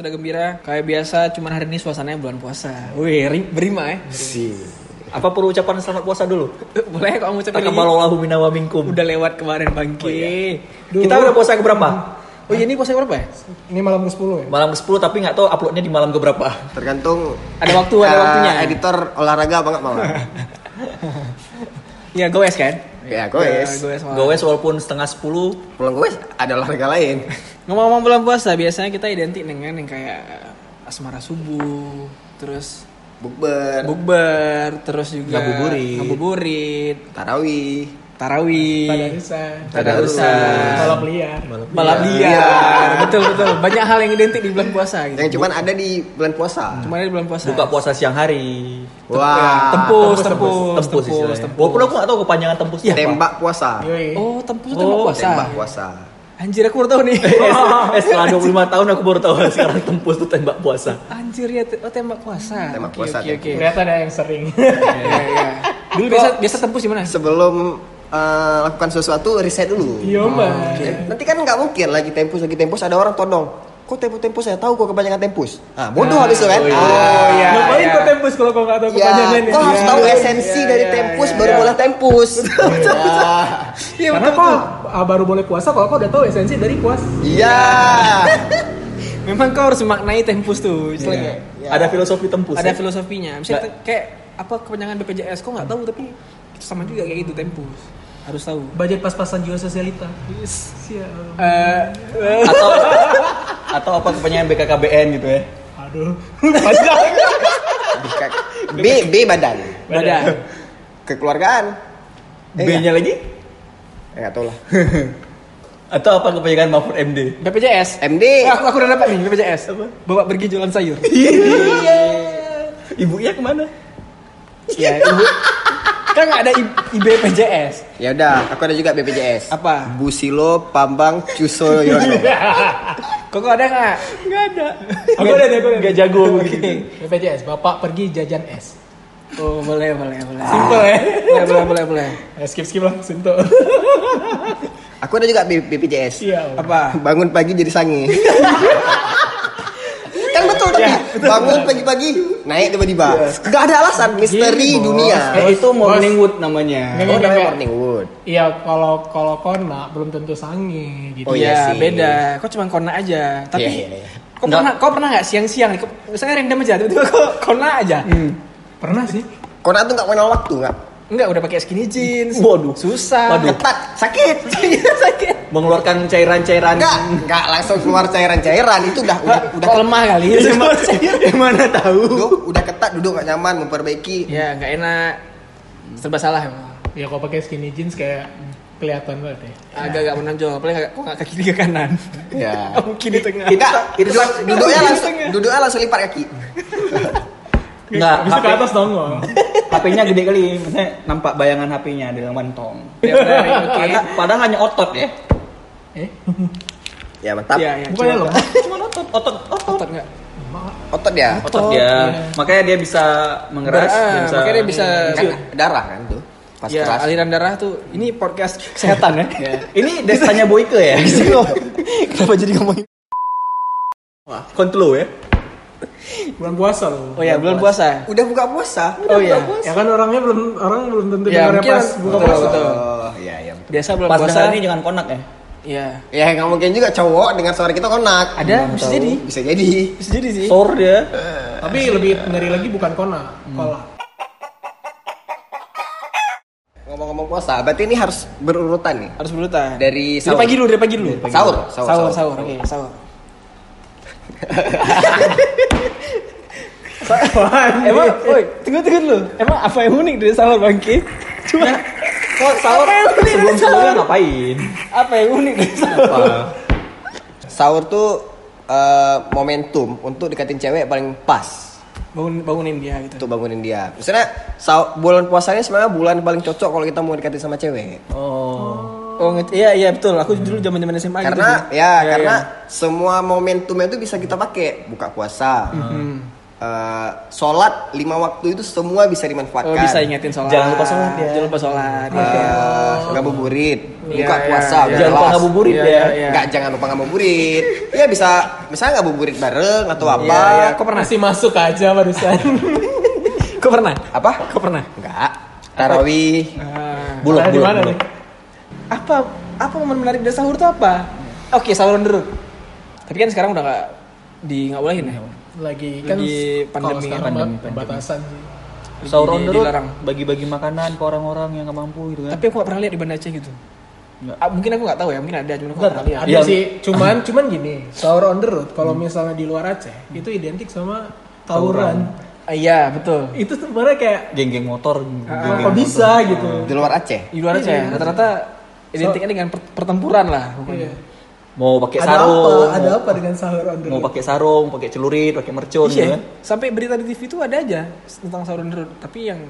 sudah gembira. Kayak biasa, cuman hari ini suasananya bulan puasa. Wih, ri- berima ya. Si. Apa perlu ucapan selamat puasa dulu? Boleh kok kamu ucapin lagi? Takabalallahu minna wa minkum. Udah lewat kemarin bangki. Kita udah puasa ke berapa? Oh iya, ini puasa berapa ya? Ini malam ke-10 ya? Malam ke-10 tapi nggak tahu uploadnya di malam ke berapa. Tergantung Ada waktu, ada eh, waktunya. Editor olahraga apa enggak mau? Iya, goes kan? ya, goes. goes. malam. Gowes walaupun setengah 10 Pulang goes ada olahraga lain. Ngomong-ngomong bulan puasa, biasanya kita identik dengan yang kayak asmara subuh, terus Bukber, bukber, terus juga Ngabuburit. ngabuburit, tarawih, tarawih, Tadarusan. tadarusan, Balap liar. balap liar, betul betul. Banyak hal yang identik di bulan puasa gitu. yang cuman ada di bulan puasa. Cuma di bulan puasa. buka puasa siang hari. Wah, Tempus, tempus, Tempus istilahnya. Walaupun aku nggak tahu kepanjangan tempus apa. tembak puasa. Oh, tempus itu Oh, tembak puasa. Tembak puasa. Anjir aku baru tahu nih. eh, setelah 25 tahun aku baru tahu sekarang tempus itu tembak puasa. Anjir ya, oh tembak puasa. Tembak puasa, Oke, tembak oke. Ternyata ada yang sering. Iya, iya. Dulu biasa biasa tempus di mana? Sebelum eh, lakukan sesuatu riset dulu. Iya, Mbak. Eh, Nanti kan nggak mungkin lagi tempus lagi tempus ada orang todong. Kok tempus tempus saya tahu kok kebanyakan tempus. Ah bodoh habis itu kan. oh iya. Ah, iya. Ngapain iya. kok tempus kalau kau nggak tahu Ya, kepanjangannya? kau harus Iya, tahu iya, esensi iya, dari iya, tempus iya, baru iya. boleh tempus. Iya, Karena kau ah, baru boleh puasa kalau kau udah tahu esensi dari puas. Iya. Memang kau harus memaknai tempus tuh. Istilahnya. Iya. Ada filosofi tempus. Ada ya? filosofinya. Misalnya kayak apa kepanjangan BPJS kau nggak tahu tapi itu sama juga kayak gitu tempus. Harus tahu. Budget pas-pasan jiwa sosialita. Siap. Eh, eh, atau atau apa kepanjangan BKKBN gitu ya. Aduh. B B badan. badan. Kekeluargaan. Eh, B-nya lagi? Eh, nggak tahu lah. Atau apa kepanjangan Mahfud MD? BPJS. MD. Eh, aku, aku udah dapat nih BPJS. Bapak pergi jualan sayur. Ibunya ke mana? Iya, ibu. Kan nggak ada I- IBPJS. Ya udah, aku ada juga BPJS. Apa? Busilo Pambang Cusoyono. Kok ada nggak? Enggak ada. Aku ada deh, aku ada. Enggak jago aku gitu. BPJS, Bapak pergi jajan es. Oh, boleh, boleh, boleh. Simple ya. Boleh, boleh, boleh, boleh. Eh, skip skip lah, simple. Aku ada juga BPJS. Iya. Apa? Bangun pagi jadi sange. kan betul tapi bangun pagi-pagi naik tiba-tiba. Gak ada alasan misteri Gini, dunia. Eh, itu morning wood namanya. Nggak, Oh, nggak, namanya nggak. morning wood. Iya, kalau kalau kona belum tentu sange gitu. Oh, iya, iya sih. beda. Kok cuma kona aja. Tapi Iya, iya, iya. kok pernah kok pernah nggak siang-siang Misalnya random aja, tiba-tiba kok kona aja. Pernah sih. Kona tuh gak kenal waktu nggak? Enggak, udah pakai skinny jeans. Waduh. Susah. Waduh. Ketat, sakit. sakit. Mengeluarkan cairan-cairan. Enggak, enggak langsung keluar cairan-cairan itu udah udah udah Kok lemah kali? Gimana tahu? duduk, udah ketat duduk gak nyaman memperbaiki. ya, nggak enak. Serba salah emang. Ya kalau pakai skinny jeans kayak kelihatan banget ya. Agak-agak menonjol, apalagi nggak- kok nggak ke kiri ke kanan. Ya. Mungkin di tengah. Enggak, itu duduk, duduknya langsung duduknya langsung lipat kaki. Enggak, Bisa ke atas dong. HP-nya gede kali, maksudnya nampak bayangan HP-nya di dalam kantong. Ya. Padahal, padahal hanya otot ya. Eh, Ya mantap. Iya, iya. bukannya cuma- lemah. Cuma otot, otot, otot. Otot nggak? Otot ya. Otot dia. Makanya dia bisa mengeras, Berat, dia bisa makanya dia bisa Kan darah kan tuh. Pas ya, keras. aliran darah tuh. Ini podcast kesehatan ya. Ya. Ini destanya Boyke ya. Kenapa jadi ngomongin? Wah, kontrol ya. Bulan puasa loh. Oh ya, bulan puasa. Udah buka puasa. Oh iya. Ya kan orangnya belum orang belum tentu Ya, dengarnya mungkin pas buka puasa. Oh, iya iya. betul. Biasa bulan Pas puasa. ini jangan konak ya. Iya. Ya nggak mungkin juga cowok dengan suara kita konak. Ada, bisa tahu. jadi. Bisa jadi. Bisa jadi sih. Sor dia. Tapi lebih ngeri lagi bukan kona, kola. Ngomong-ngomong puasa, berarti ini harus berurutan nih. Harus berurutan. Dari dari sahur. pagi dulu, dari pagi dulu. Sahur, sahur, sahur, sahur. sahur. Oke, sahur. Emang, woi, tunggu tunggu dulu. Emang apa yang unik dari sahur bangki? Cuma Kok sahur sebelum sebelumnya ngapain? apa yang unik dari sahur? Apa? Sahur tuh eh, momentum untuk deketin cewek paling pas Bangun bangunin dia gitu. untuk bangunin dia. Misalnya sahur, bulan puasanya sebenarnya bulan paling cocok kalau kita mau deketin sama cewek. Oh. Oh, iya iya betul. Aku dulu zaman-zaman SMA gitu. karena ya Iya, karena iya. semua momentumnya itu bisa kita pakai buka puasa, Hmm. Eh, sholat lima waktu itu semua bisa dimanfaatkan. Oh, bisa ingetin sholat. Jangan lupa sholat ya. Jangan lupa sholat. Eh, ya. ngabuburit, Iya, buka iya, puasa, iya. udah Jangan lupa ngabuburit Iya, ya. iya, iya. Nggak, jangan lupa ngabuburit. Ya bisa, misalnya ngabuburit bareng atau apa? Iya, iya. Kok pernah? Masih masuk aja barusan. Kok pernah? Apa? Kok pernah? Enggak. Tarawih. Ah. Bulog, di bulog, mana bulog. nih? apa apa momen menarik dari sahur tuh apa? Oke, sahur on the road. Tapi kan sekarang udah nggak di nggak bolehin ya. Lagi kan Lagi kalau pandemi, sekarang pandemi, pembatasan sih. Sahur on the road, Dilarang. bagi-bagi makanan ke orang-orang yang nggak mampu gitu kan. Tapi aku gak pernah lihat di Banda Aceh gitu. Nggak. Ah, mungkin aku nggak tahu ya, mungkin ada cuma aku nggak pernah lihat. ada Yang- sih. Cuman cuman gini, sahur on the road kalau misalnya di luar Aceh itu identik sama tawuran. Ah, iya, betul. Itu sebenarnya kayak Geng-geng motor. geng-geng kok bisa gitu. Di luar Aceh. Di luar Aceh Iya. rata-rata identiknya dengan per- pertempuran lah pokoknya. Iya. Mau pakai Ada sarung. apa? mau- Ada apa dengan sahur on the Mau road? pakai sarung, pakai celurit, pakai mercon gitu Iya, kan. sampai berita di TV itu ada aja tentang sahur on the road, tapi yang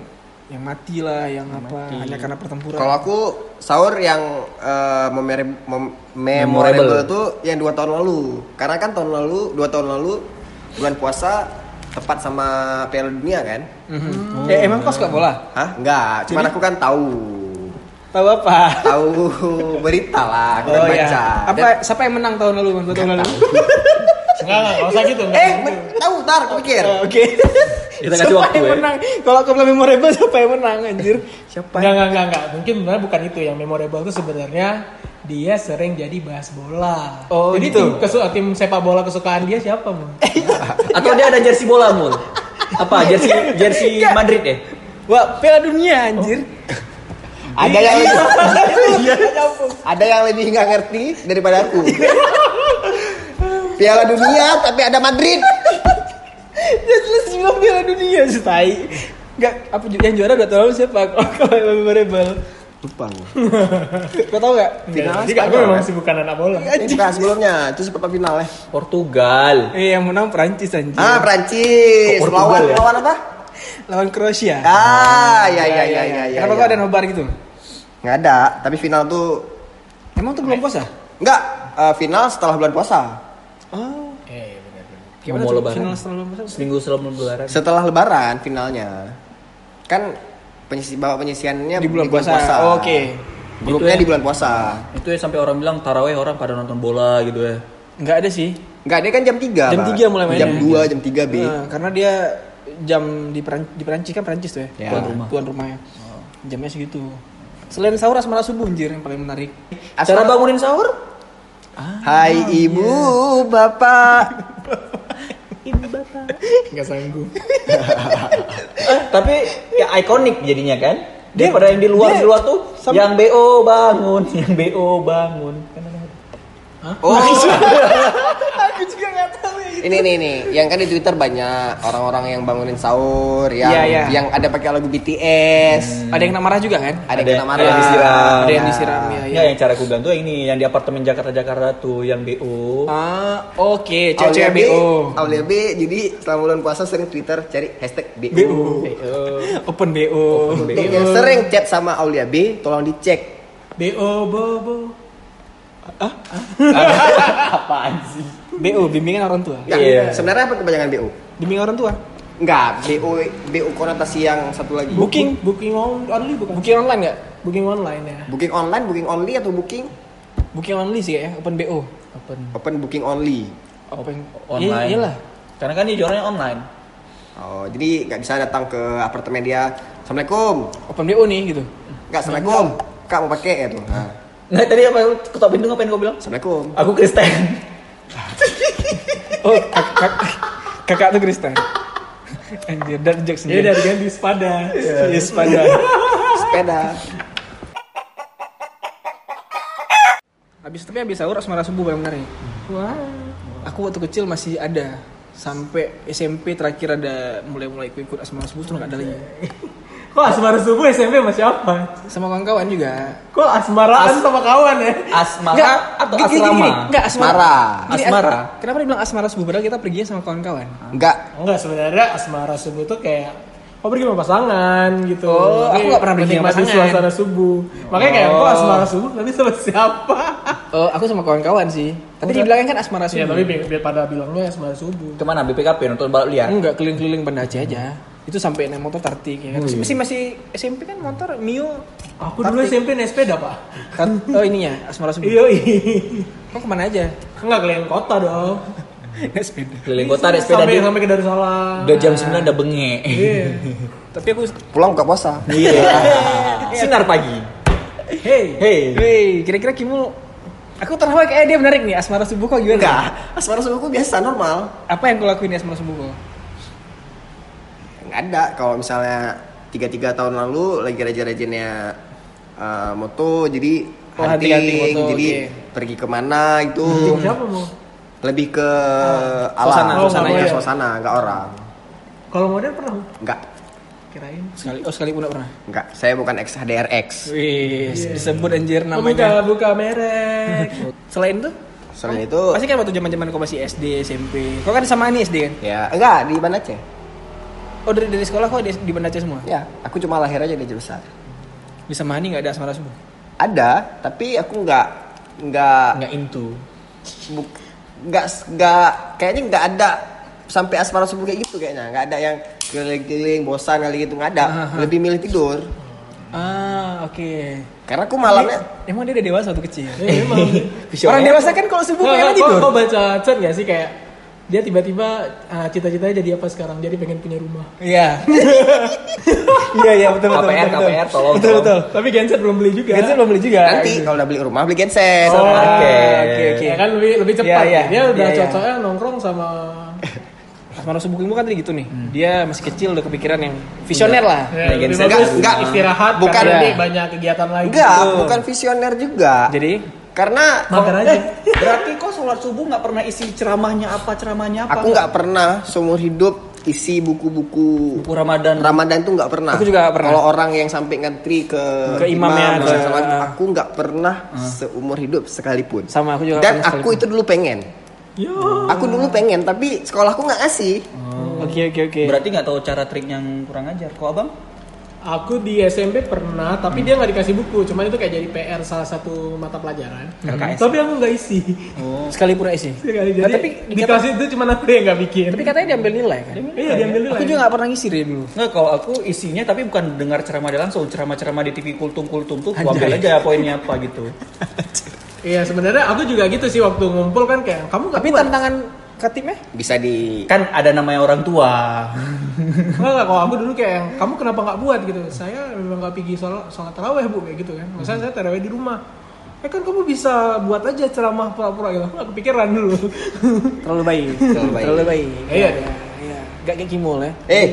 yang mati lah, yang apa mati. hanya karena pertempuran. Kalau aku sahur yang eh, memere- mem- Memorable. memorable itu yang dua tahun lalu. Karena kan tahun lalu, dua tahun lalu bulan puasa tepat sama Piala Dunia kan? Mhm. Eh, emang kau suka bola? Hah? Enggak, cuman Jadi- aku kan tahu. Tahu apa? Tahu berita lah, aku kan Oh baca. iya. Apa Dan- siapa yang menang tahun lalu, Bang? Tahun lalu? Enggak, enggak, enggak usah gitu. Eh, gitu. tahu tar, aku pikir. Oh, Oke. Kita kasih Siapa waktu yang ya. menang? Kalau aku bilang memorable siapa yang menang anjir? Siapa? Enggak, enggak, enggak, enggak. Mungkin sebenarnya bukan itu yang memorable itu sebenarnya dia sering jadi bahas bola. Oh, jadi gitu. tim, kesu- tim sepak bola kesukaan dia siapa, Mun? Atau dia ada jersey bola mul? Apa? Jersey jersey Madrid ya? Wah, Piala Dunia anjir. Ada yang lebih ada yang lebih nggak ngerti daripada aku. Piala Dunia tapi ada Madrid. Ya jelas bilang Piala Dunia sih tai. Enggak, apa yang juara dua tahun lalu siapa? Kalau kalau yang memorable. Lupa aku. Kau tahu enggak? Final Jadi aku Spanyol, memang kan? sih bukan anak bola. Eh, bukan sebelumnya, itu seperti final ya. Portugal. Eh, yang menang Prancis anjir. Ah, Prancis. Kok Portugal Lawan ya? lawan apa? Lawan Kroasia. Ah, ya ya ya ya ya. Kenapa ya. kau ada nobar gitu? Nggak ada, tapi final tuh Emang tuh belum puasa? enggak eh, final setelah bulan puasa. Oh. Eh, benar benar. Gimana Mau tuh lebaran. final setelah belum puasa? Seminggu sebelum lebaran. Setelah lebaran finalnya. Kan penyisi bawa penyisiannya Di bulan puasa. Oh, Oke. Grupnya Itu ya. di bulan puasa. Itu ya sampai orang bilang taraweh orang pada nonton bola gitu ya. Enggak ada sih. Enggak, dia kan jam 3. Jam 3 mulai mainnya. Jam 2, jam 3 B. Nah, karena dia jam di Peran- di Perancis kan Perancis tuh ya. Ya. Tuan rumah. Tuan rumahnya. Jamnya segitu. Selain sahur asmara subuh anjir yang paling menarik. Cara bangunin sahur? Hai ibu, bapak. Enggak sanggup. Eh, tapi ya ikonik jadinya kan. Dia- Daripada yang di luar dia di luar tuh sama- yang BO bangun, yang BO bangun. Kan ada. Oh, Aku juga enggak tahu ya. ini nih nih, yang kan di Twitter banyak orang-orang yang bangunin sahur, yang Iya, iya. yang ada pakai lagu BTS, Ada yang kena marah juga kan? ada, Ada yang kena marah, ada yang disiram. Ada yang disiram ya. Ya, yang cara aku bilang tuh ini yang di apartemen Jakarta Jakarta tuh yang BO. Ah, oke, Aulia cewek BO. Aulia B, jadi selama bulan puasa sering Twitter cari hashtag BO. BO. BO. Open BO. Open Untuk yang sering chat sama Aulia B, tolong dicek. BO Bobo. Apaan sih? BO bimbingan orang tua. Iya. Sebenarnya apa kebanyakan BO? Bimbingan orang tua. Enggak, BO BO konotasi yang satu lagi. Booking. Booking on- only bukan? Booking online enggak? Booking online ya. Booking online, booking only atau booking Booking only sih ya, open BO. Open open booking only. Open online. Iya, iyalah. Karena kan dia jualnya online. Oh, jadi nggak bisa datang ke apartemen dia. Assalamualaikum. Open BO nih gitu. Enggak, assalamualaikum. Kak mau pakai ya tuh. Nah, Nggak tadi apa ketok pintu ngapain kau bilang? assalamualaikum. Aku Kristen. Oh, kak, kak, kakak tuh Kristen. Anjir, dan jokes sendiri. dari ganti sepada. Yes, pada. Sepeda. Habis tapi habis sahur asmara subuh paling menarik. Wah. Aku waktu kecil masih ada sampai SMP terakhir ada mulai-mulai ikut-ikut asmara subuh terus nggak ada lagi. Kok asmara subuh SMP sama siapa? Sama kawan-kawan juga. Kok asmaraan sama kawan ya? Asmara atau gini, gini, asrama? gini. Enggak, asmara. Asmara. Gini, Asmara. as- Kenapa dibilang asmara subuh? Padahal kita pergi sama kawan-kawan. Enggak. Enggak sebenarnya asmara subuh tuh kayak kok pergi sama pasangan gitu. Oh, aku nggak pernah pergi sama pasangan. suasana subuh. Makanya kayak Oh. kok asmara subuh nanti sama siapa? Oh, aku sama kawan-kawan sih. Tapi di belakang kan asmara Ya subuh. tapi biar, pada bilangnya asmara subuh. Ke mana BPKP nonton balap liar? Enggak keliling-keliling Banda Aceh aja. Itu sampai naik motor tartik ya kan. Masih masih SMP kan motor Mio Aku dulu SMP naik sepeda pak. kan oh ininya asmara subuh. Iya Kok ke mana aja? Enggak keliling kota dong. Naik sepeda. Keliling kota ada sepeda sampai dia. sampai ke Darussalam. Udah jam 9 udah benge. Iya. Tapi aku Pulang buka puasa. Iya. Sinar pagi. Hey. Hey. Hei, kira-kira Kimu Aku terhawa kayak dia menarik nih asmara subuh kok gimana? Enggak, asmara subuhku biasa normal. Apa yang kau lakuin di asmara subuh kok? Nggak ada. Kalau misalnya tiga-tiga tahun lalu lagi rajin-rajinnya uh, moto, jadi Oh, hunting, hunting-hunting moto, jadi oke. pergi ke mana itu Siapa mau? lebih ke suasana, alam, oh, suasananya nggak mau ya? suasana, nggak orang. Kalau model pernah? Mo? Enggak, Kirain. Sekali, oh sekali pun gak pernah. enggak. Saya bukan ex HDRX. Wih, disebut anjir Oh, buka namanya. buka merek. Selain itu, Selain itu, pasti kan waktu zaman-zaman kau masih SD, SMP. Kau kan sama ini SD kan? ya enggak di Banda Aceh. Oh dari dari sekolah kau di, di Banda Aceh semua? Ya, aku cuma lahir aja di Aceh besar. Di Samani nggak ada asmara subuh? Ada, tapi aku nggak nggak Nggak into. buk- nggak nggak kayaknya nggak ada sampai asmara subuh kayak gitu kayaknya nggak ada yang keliling-keliling bosan kali gitu nggak ada lebih milih tidur Ah, oke. karena aku malamnya Emang dia udah dewasa waktu kecil? Eh, emang. Orang dewasa kan kalau subuh pengen nggak, tidur. Kau baca chat gak sih kayak dia tiba-tiba ah, cita-citanya jadi apa sekarang? Jadi pengen punya rumah. Iya. Iya iya betul betul. KPR, betul, KPR, tolong, Betul betul. Tapi genset belum beli juga. Genset belum beli juga. nanti kalau udah beli rumah beli genset Oh, Oke. Oke oke. Ya kan lebih lebih cepat. Iya, iya. Dia udah Iya, iya. cocoknya nongkrong sama Asmara subuh ilmu kan tadi gitu nih. Dia masih kecil udah kepikiran yang visioner lah. ya, Enggak, enggak. istirahat Bukan. nanti banyak kegiatan lagi. enggak Betul. bukan visioner juga Jadi karena Makan aja. Berarti kok sholat subuh nggak pernah isi ceramahnya apa ceramahnya apa? aku nggak pernah seumur hidup isi buku-buku Buku Ramadan. Ramadan tuh nggak pernah. Aku juga nggak pernah. Kalau orang yang sampai ngantri ke, Ke imamnya, imam, ke- sama aku nggak pernah seumur hidup sekalipun. sama aku juga. Dan pernah aku sekali. itu dulu pengen. Yo. Aku dulu pengen tapi sekolahku nggak ngasih. Oke oke oke. Berarti nggak tahu cara trik yang kurang ajar. Kok abang? Aku di SMP pernah, tapi dia nggak dikasih buku. Cuman itu kayak jadi PR salah satu mata pelajaran. LKS. Tapi aku nggak isi. Oh. sekali pura isi. Sekali. Nah, Jadi tapi di dikata- kelas itu cuma aku yang nggak bikin. Tapi katanya diambil nilai kan? iya diambil dulu. Aku juga gak pernah ngisi dia dulu. Nggak, kalau aku isinya tapi bukan dengar ceramah dia langsung, ceramah-ceramah di TV kultum-kultum tuh, aku ambil aja poinnya apa gitu. Iya sebenarnya aku juga gitu sih waktu ngumpul kan kayak kamu nggak Tapi buat. tantangan katibnya? Bisa di Kan ada namanya orang tua. Enggak, enggak, kalau aku dulu kayak yang, kamu kenapa nggak buat gitu? Saya memang nggak pergi sholat, sholat taraweh bu kayak gitu kan. Misalnya saya taraweh di rumah. Eh kan kamu bisa buat aja ceramah pura-pura gitu. Aku kepikiran dulu. Terlalu baik. Terlalu baik. Terlalu baik. Iya. Iya. Gak kayak Kimul ya. Eh,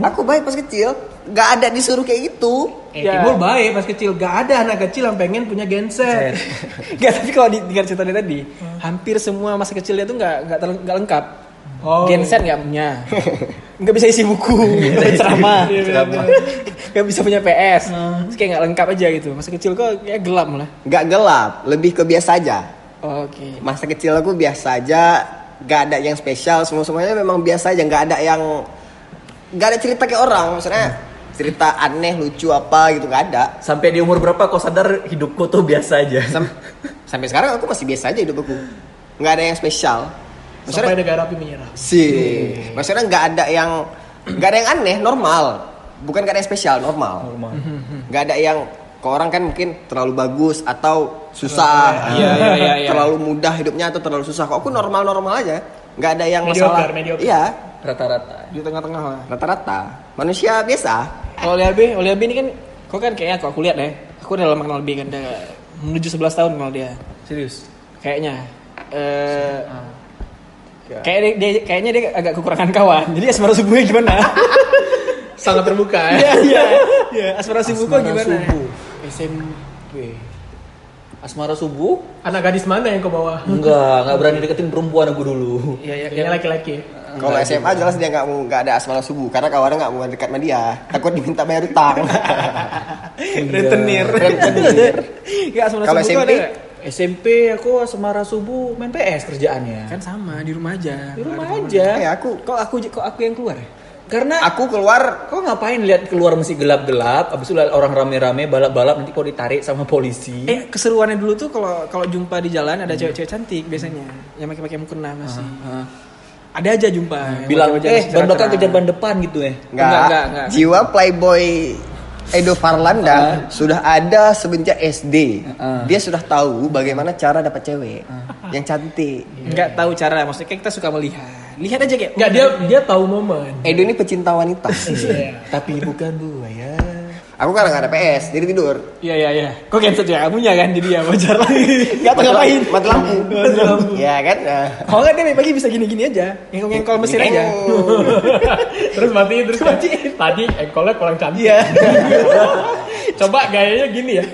aku baik pas kecil, nggak ada disuruh kayak gitu. Eh, Ya. Timur baik pas kecil. Gak ada anak kecil yang pengen punya genset. Gak tapi kalau di dengar cerita dia tadi, hampir semua masa kecil dia tuh nggak nggak nggak lengkap. Oh, Genset nggak punya, nggak bisa isi buku, dan ceramah, Iya, Ceramah. nggak bisa punya PS, Terus kayak nggak lengkap aja gitu. Masa kecil kok kayak gelap malah. Nggak gelap, lebih ke biasa aja. Oke. Masa kecil aku biasa aja, nggak ada yang spesial. Semua semuanya memang biasa aja, nggak ada yang nggak ada cerita kayak orang. Maksudnya cerita aneh, lucu apa gitu nggak ada. Sampai di umur berapa kau sadar hidupku tuh biasa aja? Sam- sampai sekarang aku masih biasa aja hidup aku. Nggak ada yang spesial. Sampai Maksudnya negara api menyerah. sih, maksudnya nggak ada yang nggak ada yang aneh, normal. Bukan nggak ada yang spesial, normal. Normal. Nggak ada yang ke orang kan mungkin terlalu bagus atau susah, Iya, iya, iya, iya. terlalu mudah hidupnya atau terlalu susah. Kok aku normal-normal aja, nggak ada yang Mediocre, masalah. mediocre. Iya, Rata-rata. Di tengah-tengah lah. rata-rata manusia biasa. Kalau Oleh AB ini kan, kok kan kayaknya aku, aku lihat ya, aku udah lama kenal B kan, udah menuju 11 tahun kenal dia. Serius. Kayaknya. Eh, kayak dia, dia- kayaknya dia agak kekurangan kawan. Jadi asmara subuhnya gimana? Sangat terbuka ya. Iya, iya. Iya, asmara Asmara gimana? subuh. SMP. Asmara subuh? Anak gadis mana yang kau bawa? Enggak, enggak berani deketin perempuan aku dulu. Iya, iya, iya. laki-laki. Kalau SMA jelas dia nggak mau nggak ada asmara subuh karena kawannya nggak mau dekat sama dia, takut diminta bayar utang. Rentenir. Rentenir. Enggak asmara Kalau SMP? SMP aku asmara subuh main PS kerjaannya. Kan sama, di rumah aja. Di rumah aja. Eh aku Kok aku kok aku yang keluar ya? Karena Aku keluar kok ngapain lihat keluar masih gelap-gelap, abis itu lihat orang rame-rame balap-balap nanti kok ditarik sama polisi. Eh keseruannya dulu tuh kalau kalau jumpa di jalan ada cewek-cewek cantik biasanya yang pakai pakai mukena masih. Heeh. Ada aja jumpa. Bilang baju eh ban belakang kejar ban depan gitu ya. Enggak, Enggak, enggak, enggak. Jiwa playboy Edo Farlanda sudah ada semenjak SD. Ah. Dia sudah tahu bagaimana cara dapat cewek yang cantik. Enggak tahu cara maksudnya kayak kita suka melihat. Lihat aja kayak Enggak dia dia tahu momen. Edo ini pecinta wanita. Iya. Tapi bukan buaya. Aku kan nggak ada PS, jadi tidur. Iya iya iya. Kok cancel ya kamunya kan jadi ya wajar lagi. Enggak tahu ngapain. Mati lampu. Iya kan? Nah. Kalau enggak dia pagi bisa gini-gini aja. Ngengkol mesin aja. terus mati terus matiin. Tadi engkolnya kurang cantik. Iya. Coba gayanya gini ya.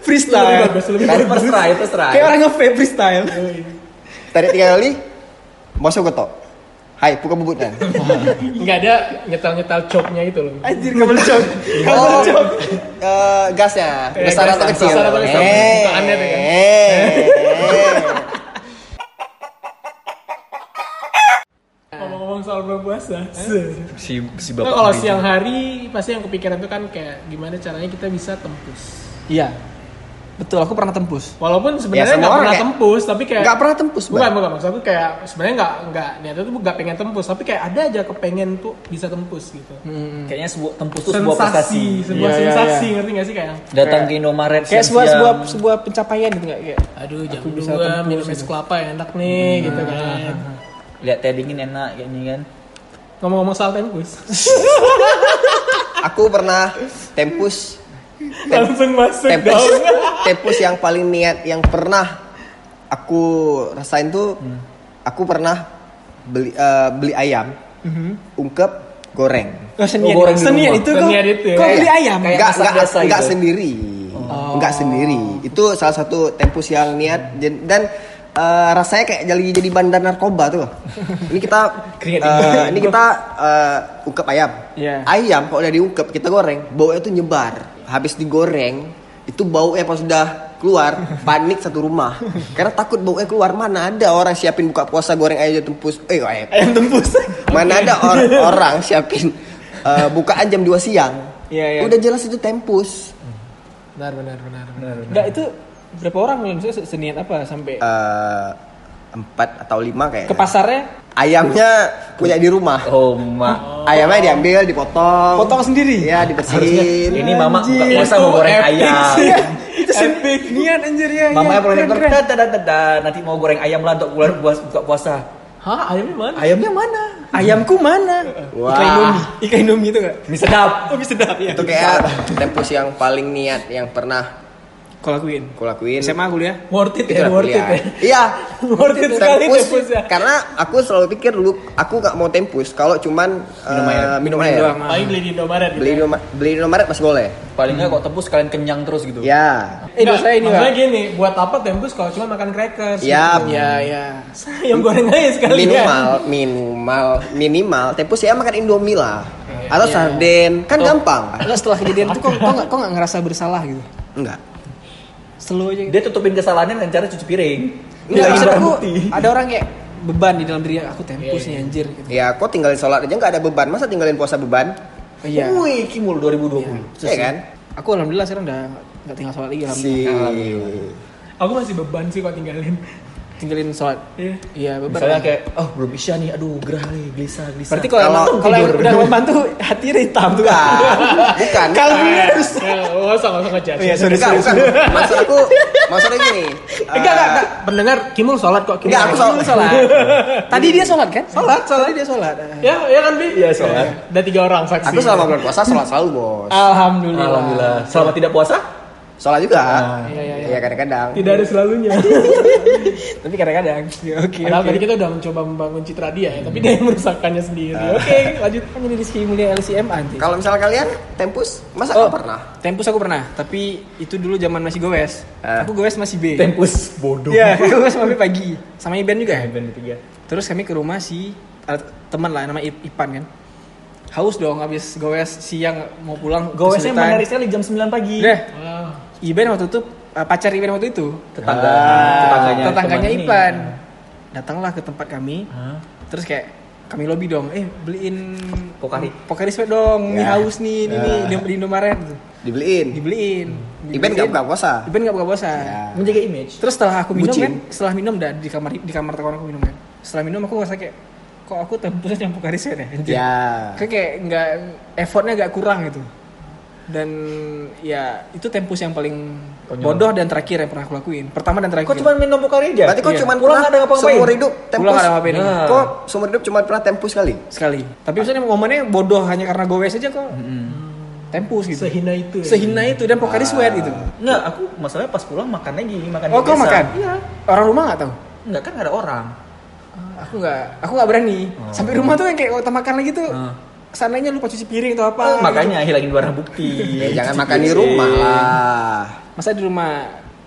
freestyle. Kan bagus. terserah, terserah. Kayak orang nge-vape freestyle. Tadi tiga kali, masuk ketok. Hai, buka bubutnya. Enggak ada nyetel-nyetel choknya itu loh. Anjir kabel cok. Oh, eh, gasnya Eh, besar gas, atau kecil? besar atau kecil? Eh, Bukaannya tuh kan. eh. Ngomong-ngomong soal berpuasa. Si si Nah, bapak. kalau ini. siang hari pasti yang kepikiran itu kan kayak gimana caranya kita bisa tembus. Iya. Betul, aku pernah tembus. Walaupun Ya, sebenarnya nggak orang pernah kayak- tembus, tapi kayak Nggak pernah tembus, Bukan, bukan maksud aku kayak sebenarnya nggak nggak niatnya tuh nggak pengen tembus, tapi kayak ada aja kepengen tuh bisa tembus gitu. Kayaknya sebuah tempus tuh sebuah prestasi. sebuah iya, sensasi, iya. ngerti gak sih kayak? Datang ke Indomaret Kayak sebuah sebuah sebuah pencapaian gitu enggak kayak. Aduh, jam bisa dua tembus minum es gitu. kelapa yang enak nih, gitu kan. lihat teh dingin enak kayak ini kan. Ngomong-ngomong soal tembus, Aku pernah tempus langsung masuk tempus dong. tempus yang paling niat yang pernah aku rasain tuh aku pernah beli eh, beli ayam ungkep goreng Oh, senian, Oh, goreng senian rumah. itu kok. Senian itu ya. Kok beli ayam? enggak, biasa enggak gitu. sendiri. Enggak sendiri. Itu salah satu tempus yang niat dan, dan, eh, rasanya kayak jadi jadi bandar narkoba tuh. Ini kita dingin. ini kita eh, ungkep ayam. Iya. Ayam kalau udah diungkep kita goreng, baunya tuh nyebar. Habis digoreng, itu baunya pas sudah keluar panik satu rumah karena takut baunya keluar mana ada orang siapin buka puasa goreng ayam tempus eh ayam Ayam tembus. mana ada or- orang siapin eh, bukaan jam 2 siang Iya, iya. udah jelas itu tempus Benar, benar, benar. benar. Enggak itu berapa orang maksudnya se- seniat apa sampai eh empat atau lima kayak ke pasarnya ayamnya punya di rumah Oh, mak. ayamnya diambil dipotong potong sendiri. ya dibersihin Ini mama Anjir, puasa mau goreng epic ayam. sih. itu epic niat anjir ya. Mama ya. yang Keren, proyektor keren. tada tada nanti mau goreng ayam lah untuk bulan puas buka puasa. Hah, ayamnya mana? Ayamnya mana? Ayamku mana? Wah. Ikan Indomie. Ikan Indomie itu enggak? Mie sedap. Oh, bisa sedap ya. itu kayak tempus yang paling niat yang pernah Kau lakuin. aku lakuin SMA kuliah. Worth it ya, worth it ya. iya Worth it sekali tempus tempus ya. karena aku selalu pikir dulu aku nggak mau tempus kalau cuman Minum air. minum Minum air doang. Paling beli di Indomaret gitu. beli di Indomaret- beli di Indomaret masih boleh Paling nggak kok tebus kalian kenyang terus gitu. ya Eh, Nggak, dosa ini, maksudnya gini, buat apa tembus kalau cuma makan crackers? ya Ya, ya. Yang goreng aja sekali minimal minimal minimal tempus ya makan indomie lah atau sarden kan gampang Enggak setelah kejadian itu kok kok enggak ngerasa bersalah gitu. enggak Slow aja gitu. Dia tutupin kesalahannya dengan cara cuci piring. Maksud barang aku bukti. ada orang kayak beban di dalam diri aku tempus nih anjir gitu. ya kok tinggalin sholat aja nggak ada beban masa tinggalin puasa beban Oh, Iya. Wih, Kimul 2020. ya kan Aku alhamdulillah sekarang udah enggak tinggal sholat lagi si alhamdulillah. Aku masih beban sih kalau tinggalin. Tinggalin sholat. Iya. Iya. Misalnya kayak, oh belum isya nih, aduh gerah nih, gelisah, gelisah. Berarti kalau Kalau- emang- kalau yang udah membantu hati hitam tuh kan. bukan Kalau harus Ya, nggak usah, nggak usah. Iya, sorry, bukan bukan maksud aku maksudnya gini Eh, Enggak, enggak, enggak. Pendengar, Kimul sholat kok. Kimul Enggak, aku Sholat. sholat. Tadi dia sholat kan? Sholat, sholat. Tadi dia sholat. Ya, ya kan, Bi? Iya, sholat. Ada tiga orang saksi. aku selama bulan puasa sholat selalu bos Alhamdulillah. Alhamdulillah. Selama tidak puasa? Sholat juga Iya, iya, iya. ya kadang-kadang Tidak ada selalunya. Tapi kadang-kadang. Ya, Oke, Padahal oke. tadi kita udah mencoba membangun citra dia ya, tapi dia yang merusakkannya sendiri. Oke, lanjut. Kan jadi Rizky Mulia LCM anti. kalau misalnya kalian tempus masa Oh, pernah Tempus aku pernah, tapi itu dulu zaman masih gowes. Ah. Aku gowes masih B. Tempus bodoh. Iya, aku gowes sampai pagi. Sama Iben juga. Band tiga. Terus kami ke rumah si ada teman lah nama I- Ipan kan. Haus dong habis gowes siang mau pulang. Gowesnya kesulitan. menarik sekali jam 9 pagi. Udah, Wow. Iben waktu itu eh, pacar Iben waktu itu. Tetangga, Ah, tetangganya, tetangganya teman ini. Ipan. Datanglah ke tempat kami. Hah? Terus kayak kami lobby dong eh beliin Pokari. Pokari sweat dong ini Ya. haus nih ini Ya. nih di, di Indomaret. Dibeliin. dibeliin Event nggak buka puasa. event nggak buka puasa Ya. Menjaga image. terus setelah aku minum Bucin. kan setelah minum dah di kamar di kamar tekan aku minum kan setelah minum aku ngerasa kayak kok aku tempusnya yang Pokari sweat ya. Ya. kayak kayak nggak effortnya agak kurang gitu dan ya itu tempus yang paling Konyol. bodoh dan terakhir yang pernah aku lakuin pertama dan terakhir Kok cuma minum Pokari aja? Berarti kok Iya. cuma Pulang ada ngapa-ngapain? seumur hidup tempus. Pulang ada ngapa-ngapain. Nah. Kok seumur hidup cuma pernah tempus kali? sekali tapi maksudnya momennya bodoh hanya karena gowes aja kok tempus gitu Sehina itu. ya. sehina itu dan Pokari sweat gitu Enggak, aku masalahnya pas pulang makan lagi, makan oh kau biasa. makan Iya. orang rumah nggak tahu Enggak kan ada orang. aku nggak aku nggak berani sampai rumah tuh yang kayak kita makan lagi tuh Oh. Seandainya lupa cuci piring atau apa Oh, gitu. makanya hilangin barang bukti. Ya, jangan Cuci makan di rumah lah. masa di rumah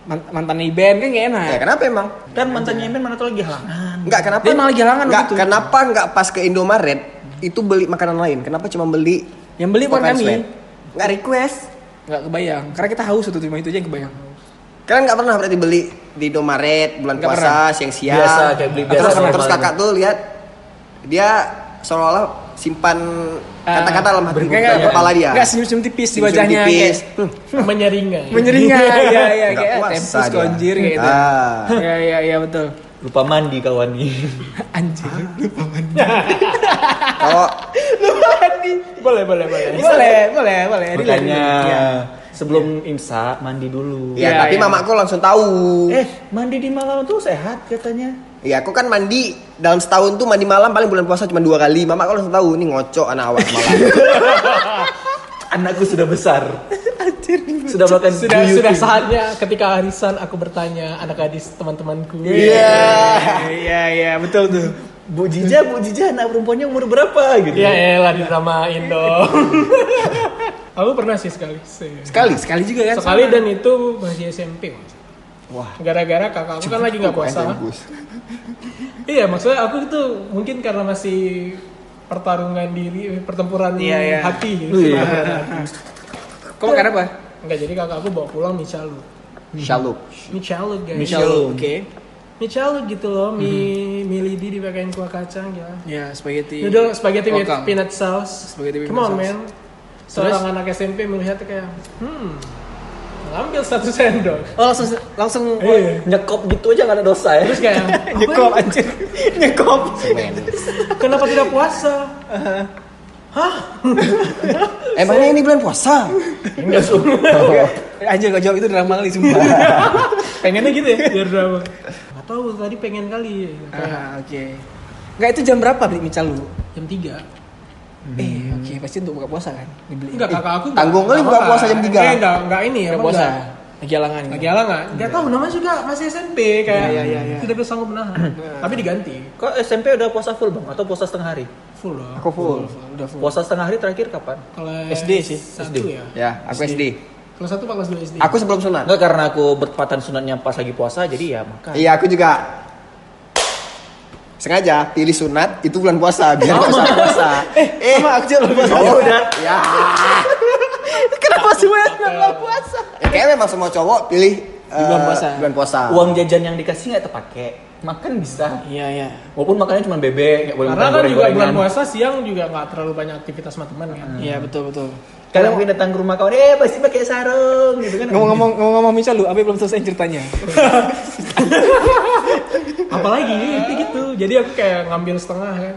man- mantan band kan gak enak Ya kenapa emang? Kan mantannya Emben mana tuh lagi halangan. Enggak kenapa? Dia malah jalangan Enggak, gitu. kenapa enggak pas ke Indomaret itu beli makanan lain? Kenapa cuma beli yang beli bukan kami? Enggak request. nggak kebayang karena kita haus satu cuma itu aja yang kebayang Kalian nggak pernah berarti beli di Indomaret bulan Nggak puasa siang-siang. Biasa, kayak beli biasa Terus, terus gitu. kakak tuh lihat dia seolah-olah simpan kata-kata dalam hati dalam kepala dia. nggak senyum-senyum tipis di Senyum wajahnya tipis. kayak Hmm, Menyeringai. menyeringai ya ya nggak kayak puasa tempus konjir kayak gitu Ah. ya ya ya betul Lupa mandi kawan nih. anjir lupa mandi Kalau boleh, boleh, boleh. boleh boleh boleh Makanya Ya. sebelum imsak mandi dulu. ya, Iya, tapi iya. mamaku langsung tahu. Eh, mandi di malam tuh sehat katanya. Iya, aku kan mandi dalam setahun tuh mandi malam paling bulan puasa cuma dua kali. Mama langsung tahu ini ngocok anak awak malam. Anakku sudah besar. Sudah melakukan Sudah buyuti. sudah saatnya ketika arisan aku bertanya anak gadis teman-temanku. Iya. iya iya betul tuh Bu Jija, Bu Jija anak perempuannya umur berapa gitu. Ya elah didramain dong. aku pernah sih sekali. sekali sekali juga kan Sekali sama. dan itu masih SMP. Mas. Wah. Gara-gara kakak aku kan lagi nggak puasa. Iya, maksudnya aku itu mungkin karena masih pertarungan diri, pertempuran Iya, iya. hati gitu. Iya. makan apa Enggak, jadi kakak aku bawa pulang mie calu. Shaluk. Mie guys. Mie calu. oke Mie calu gitu loh, mie, mie lidi dipakein kuah kacang ya. ya spaghetti Noodle spaghetti with peanut sauce. Spaghetti with Come on, peanut man. Seorang anak SMP melihat kayak, hmm, ngambil satu sendok. oh langsung langsung Iya. Nyekop gitu aja gak ada dosa ya. Terus kayak, nyekop anjir nyekop kenapa tidak puasa? Emangnya ini bulan puasa? Enggak suka. anjir kau jawab itu drama kali sumpah Pengennya gitu ya, biar drama. Gak tahu tadi pengen kali. Ah oke Enggak itu jam berapa beli mie calu? jam 3 Eh, oke, pasti untuk buka puasa kan? Dibeli. Enggak, kakak aku tanggung kali buka puasa jam 3. Eh, enggak, enggak ini ya, Buka puasa. Lagi alangan. Lagi halangan. Enggak tahu namanya juga masih SMP kayak Iya, iya, iya. tidak bisa sanggup menahan. Tapi diganti. Kok SMP udah puasa full bang? Atau puasa setengah hari? Full loh. Aku full. Udah full. Puasa setengah hari terakhir kapan? Kalau SD sih, Satu ya. Ya, aku SD. Kalau satu pas kelas 2 SD. Aku sebelum sunat. Enggak karena aku bertepatan sunatnya pas lagi puasa jadi ya makan. Iya, aku juga sengaja pilih sunat itu bulan puasa biar nggak usah puasa. Eh, sama aku juga lupa. Oh, udah. Ya. Kenapa sih gue nggak puasa? ya kayaknya memang semua cowok pilih eh, bulan puasa. Bulan puasa. Uang jajan yang dikasih nggak terpakai. Makan bisa. Iya, iya. Walaupun makannya cuma bebek, nggak boleh Karena makan kan juga bulan puasa siang juga nggak terlalu banyak aktivitas sama teman kan. Iya, betul, betul. Kadang mungkin datang ke rumah kawan, eh pasti pakai sarung gitu kan. Ngomong-ngomong ngomong-ngomong mie calu, Abe belum selesai ceritanya. Apalagi itu gitu. Jadi aku kayak ngambil setengah kan.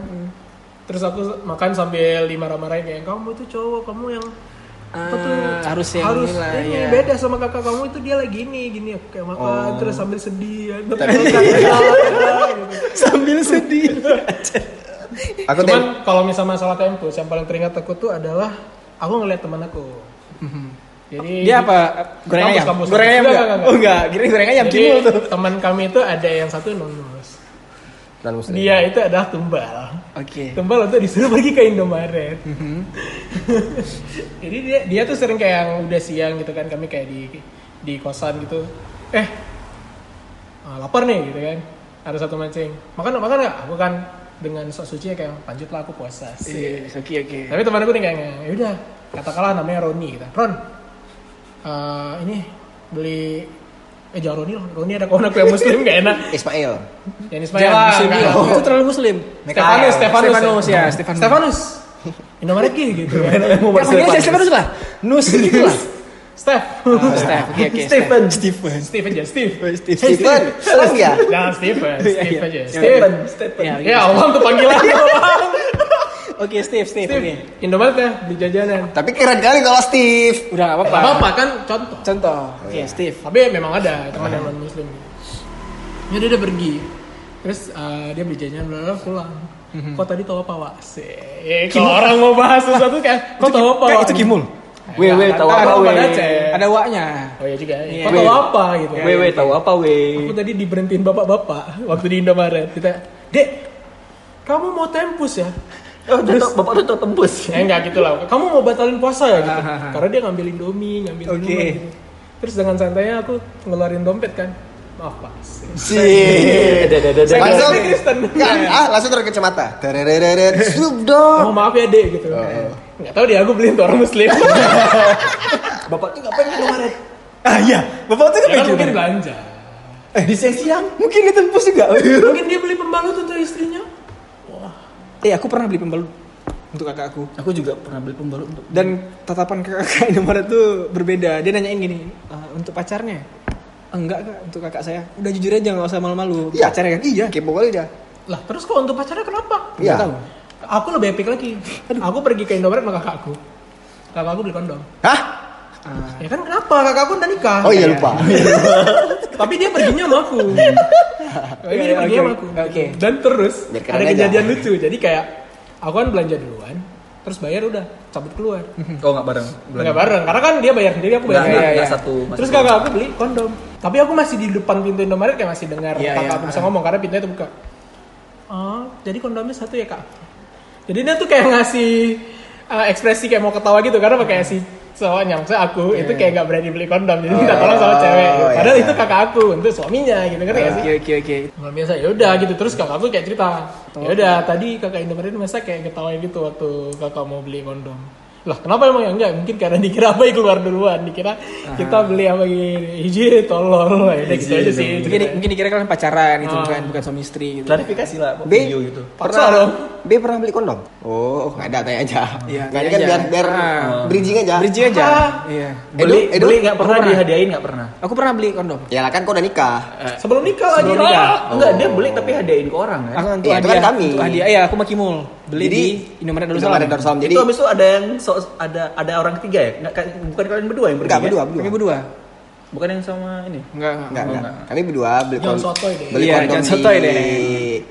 Terus aku makan sambil dimarah-marahin kayak kamu itu cowok, kamu yang Ah, harus yang harus inilah, ini ya. beda sama kakak kamu itu dia lagi gini gini aku kayak makan Oh. terus sambil sedih ya. Tapi- gitu. Sambil sedih. Aku Cuman kalau misal masalah tempus yang paling teringat aku tuh adalah aku ngeliat teman aku. Jadi Dia apa? Goreng Kampus, ayam. kampus, Goreng ayam Enggak, enggak? enggak, Oh enggak, kira goreng ayam Jadi tuh. teman kami itu ada yang satu nonus. muslim. Dia itu adalah tumbal. Oke. Tumbal untuk disuruh pergi ke Indomaret. Jadi dia dia tuh sering kayak yang udah siang gitu kan kami kayak di di kosan gitu. Eh ah, lapar nih gitu kan. Ada satu mancing. Makan makan nggak? Aku kan dengan sok suci kayak lanjutlah aku puasa. sih. Iya, Oke, oke. Tapi teman aku nih kayak ya udah katakanlah namanya Roni gitu. Ron, eh, ini beli eh jangan Roni lah Roni ada kawan aku yang muslim gak enak Ismail. yang Ismail Jangan lah muslim juga. Itu terlalu muslim. Stefanus Stefanus Stefanus ya, Stefanus. Stefanus Indomaret Ki gitu ya Kan panggilnya Stefanus lah. Nus gitu lah. Steph Oh, Steph. Oke, oke. Stephen. Stephen. Steve aja Steve Steve. Stephen, serang ya? jangan Stephen Steve aja Iya, Steve Stephen. Ya, ya Allah untuk panggilan Oke, Steve, Steve. Steve Oke. Indomaret ya beli jajanan Tapi keren kali kalau Steve. Udah gak apa-apa. apa apa kan contoh Contoh. Oke, Steve. tapi memang ada teman yang non muslim ya dia udah pergi terus eh, dia beli jajanan bla pulang Mhm. kok tadi tahu apa wak Sih, kalau orang mau bahas sesuatu kayak kok tahu apa Kan Wak? itu Kimul. Weh, weh, tahu apa, apa, weh? Aceh? Ada waknya. oh iya juga Iya. kok tahu apa gitu Weh, weh, tahu apa, weh? aku tadi diberhentiin bapak-bapak waktu di Indomaret kita dek kamu mau tempus ya Oh, terus bapak tuh tembus. ya enggak gitu lah kamu mau batalin puasa ya gitu karena dia ngambil indomie ngambil Oke. minuman gitu. terus dengan santainya aku ngeluarin dompet kan maaf pak ada. Langsung, Kristen. Kan, ah, langsung taruh kacamata. Terereret, Snoop Dogg. oh maaf ya dek gitu nggak tahu dia aku beliin tuh orang muslim Bapak tuh ngapain Indomaret? Ah iya, bapak tuh ya kan mungkin belanja Eh, di siang. Mungkin itu tempus juga. mungkin dia beli pembalut untuk istrinya Eh, aku pernah beli pembalut untuk kakak aku. Aku juga pernah beli pembalut untuk Dan tatapan kakak Indomaret tuh berbeda. Dia nanyain gini, "Ah, untuk pacarnya? Enggak kak, untuk kakak saya. Udah jujur aja nggak usah malu-malu. Iya. Pacarnya kan? Iya. Kepo kali dia. lah terus kok untuk pacarnya kenapa Iya. Tahu. aku lebih epic lagi aku pergi ke Indomaret sama kakakku kakakku beli kondom Hah? Ah, ya kan kenapa? Kakakku udah nikah. Oh iya lupa. tapi dia perginya sama aku. Tapi dia perginya oke, sama aku. oke. dan terus Biar keren ada aja. kejadian lucu. Jadi kayak aku kan belanja duluan terus bayar udah cabut keluar. Oh, enggak bareng. nggak bareng karena kan dia bayar sendiri aku bayar sendiri. satu. terus kakak aku beli kondom. Tapi aku masih di depan pintu Indomaret kayak masih dengar Iya, kakak iya. aku bisa ngomong karena pintunya terbuka. Oh jadi kondomnya satu ya kak? Jadi dia tuh kayak ngasih uh, ekspresi kayak mau ketawa gitu karena pakai si cowoknya maksudnya aku itu kayak gak berani beli kondom jadi minta tolong sama cewek. Oh, padahal iya. itu kakak aku untuk suaminya gitu kan Oke, oke, oke. Luar biasa ya udah gitu terus kakak aku kayak cerita ya udah tadi kakak Indomaret masa kayak ketawain gitu waktu kakak mau beli kondom lah kenapa emang ya enggak mungkin karena dikira apa keluar duluan dikira kita beli apa gini hiji tolol ya udah gitu aja sih Mungkin, mungkin dikira kalian pacaran gitu, Ah. bukan bukan suami istri gitu. Klarifikasi lah, B. video gitu. Pernah dong. B pernah beli kondom? Oh, nggak ada tanya aja. Iya, Nggak tanya ada kan biar biar Ah. bridging aja. Bridging aja. Ah. Iya. Beli, Edo, Edo? beli nggak pernah, pernah. dihadiahin nggak pernah. Aku pernah beli kondom. Ya lah kan kau udah nikah. sebelum nikah lagi Sebelum nikah. Ah. Enggak, dia beli tapi hadiahin ke orang kan. Aku untuk Iya, itu kan kami. hadiah. Iya, aku sama Kimul. Beli Jadi, di Indomaret Darussalam. Indomaret Darussalam. Jadi itu habis itu ada yang so, ada ada orang ketiga ya? Nggak, kayak- bukan kalian berdua yang pergi enggak kan? berdua, Kami berdua. berdua. Bukan yang sama ini. Enggak, Enggak, enggak. enggak. Kami berdua beli sotoy deh. Beli Iya, kondom jangan di deh.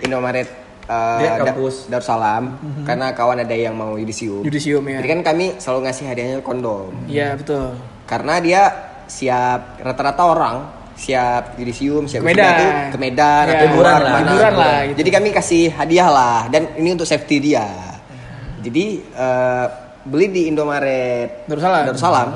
Indomaret Dia Da- kampus. Darussalam karena kawan ada yang mau yudisium. Yudisium ya. Jadi kan kami selalu ngasih hadiahnya kondom. Iya, betul. Karena dia siap rata-rata orang siap yudisium, siap Ke Medan. tuh ke Medan Ya, atau liburan lah. ke mana. Liburan lah, gitu. Jadi kami kasih hadiah lah dan ini untuk safety dia. Jadi eh, beli di Indomaret Darussalam. Darussalam.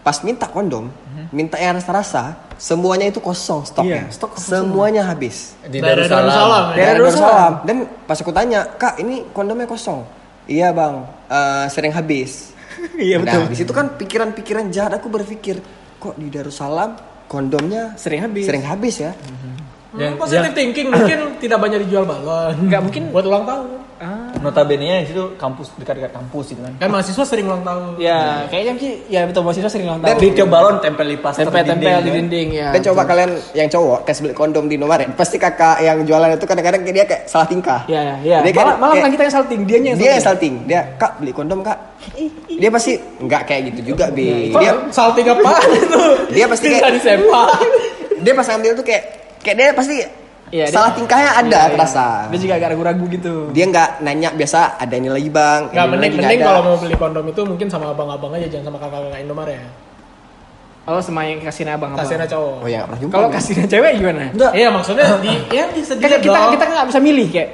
Pas minta kondom, minta yang rasa-rasa, semuanya itu kosong stoknya. Iya, stok kosong semuanya habis. Di Darussalam. Darussalam. Darussalam. Darussalam. Dan pas aku tanya, kak ini kondomnya kosong. Iya bang, eh, sering habis. Iya, Nah, betul. di situ kan pikiran-pikiran jahat aku berpikir, kok di Darussalam kondomnya Sering habis. Sering habis ya. Yang- Hmm, positive thinking mungkin tidak banyak dijual balon Nggak mungkin. buat ulang tahun Ah. Notabene di situ kampus dekat-dekat kampus gitu kan. kan mahasiswa sering ulang tahun Ya, kayaknya sih ya betul mahasiswa sering ulang tahun. Di tiap balon tempel di plaster tempel-tempel di kan. dinding ya. Dan coba kalian yang cowok tes beli kondom di Indomaret, pasti kakak yang jualan itu kadang-kadang dia kayak salah tingkah. Ya, ya, ya. Dia kayak- Malah, malah kayak- kita yang salting, dianya yang dia yang salting. Dia, kak beli kondom kak. Dia pasti nggak kayak gitu juga bi. Kok Dia salting apa itu Dia pasti kayak- disepak dia pas ambil tuh kayak kayak dia pasti Iya, dia- salah tingkahnya ada Iya, iya. terasa. Dia juga agak ragu-ragu gitu. Dia nggak nanya biasa ada ini lagi bang. Nggak mending mending kalau mau beli kondom itu mungkin sama abang-abang aja jangan sama kakak-kakak Indomaret ya. Oh, sama yang kasihnya abang abang. Kasirnya cowok. Oh ya nggak pernah jumpa. Kalau kasihnya cewek gimana? Enggak. Iya maksudnya di ya bisa Kan dilihat kita dong. kita nggak bisa milih kayak.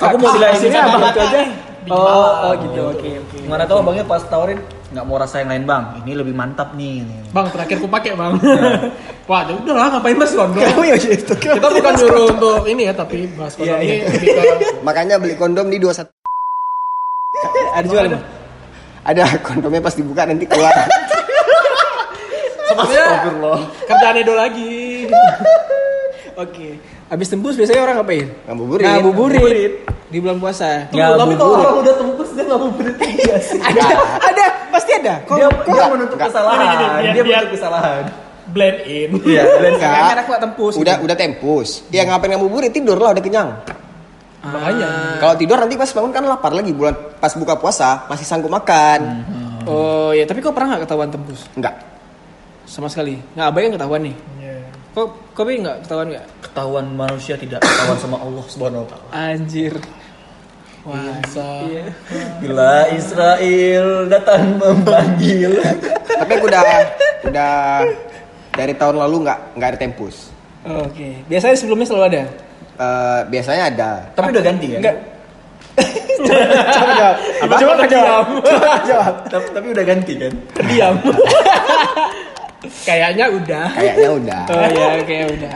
Aku mau kasihnya kasihnya abang itu aja. Oh, oh gitu. Oke, oke. Mana tahu abangnya pas tawarin nggak mau rasa yang lain bang. Ini lebih mantap nih. Bang terakhir ku pakai bang. Wah ya udah lah ngapain mas kondom. Kamu ya gitu. Kita bukan nyuruh untuk ini ya tapi bahas kondom Iya, ini iya. Makanya beli kondom di 21 Ada jual emang? ada kondomnya pas dibuka nanti keluar. Astagfirullah. Kerjaan Edo lagi. Oke. Habis tembus biasanya orang ngapain? Ngabuburit. Ngabuburit. Di bulan puasa. Ya, tapi kalau orang udah tembus dia nggak mau berhenti ya sih. Ada, ada, ada. Kok, Dia, kok dia menutup kesalahan. Gini, gini, biar- dia biar- menutup kesalahan. Blend in. Iya, dan Enggak. Karena aku tempus. Udah gitu. udah tempus. Ya ngapain ngabuburit tidur lah udah kenyang. Makanya. Kalau tidur nanti pas bangun kan lapar lagi bulan pas buka puasa masih sanggup makan. Oh ya, tapi kok pernah nggak ketahuan tembus? Enggak. Sama sekali. Nggak abang yang ketahuan nih. Iya. Kok kok Bi, nggak ketahuan nggak? ketahuan manusia tidak ketahuan sama Allah Subhanahu wa taala. Anjir. Wah, iya. Bila Israel datang memanggil. Tapi aku udah udah dari tahun lalu nggak nggak ada tempus. Oke. Biasanya sebelumnya selalu ada. Eh, biasanya ada. Tapi udah ganti ya? Enggak. Coba jawab. Apa? Coba. Coba jawab. tapi, tapi udah ganti kan? Diam. Kayaknya udah. Kayaknya udah. Oh iya, oke udah.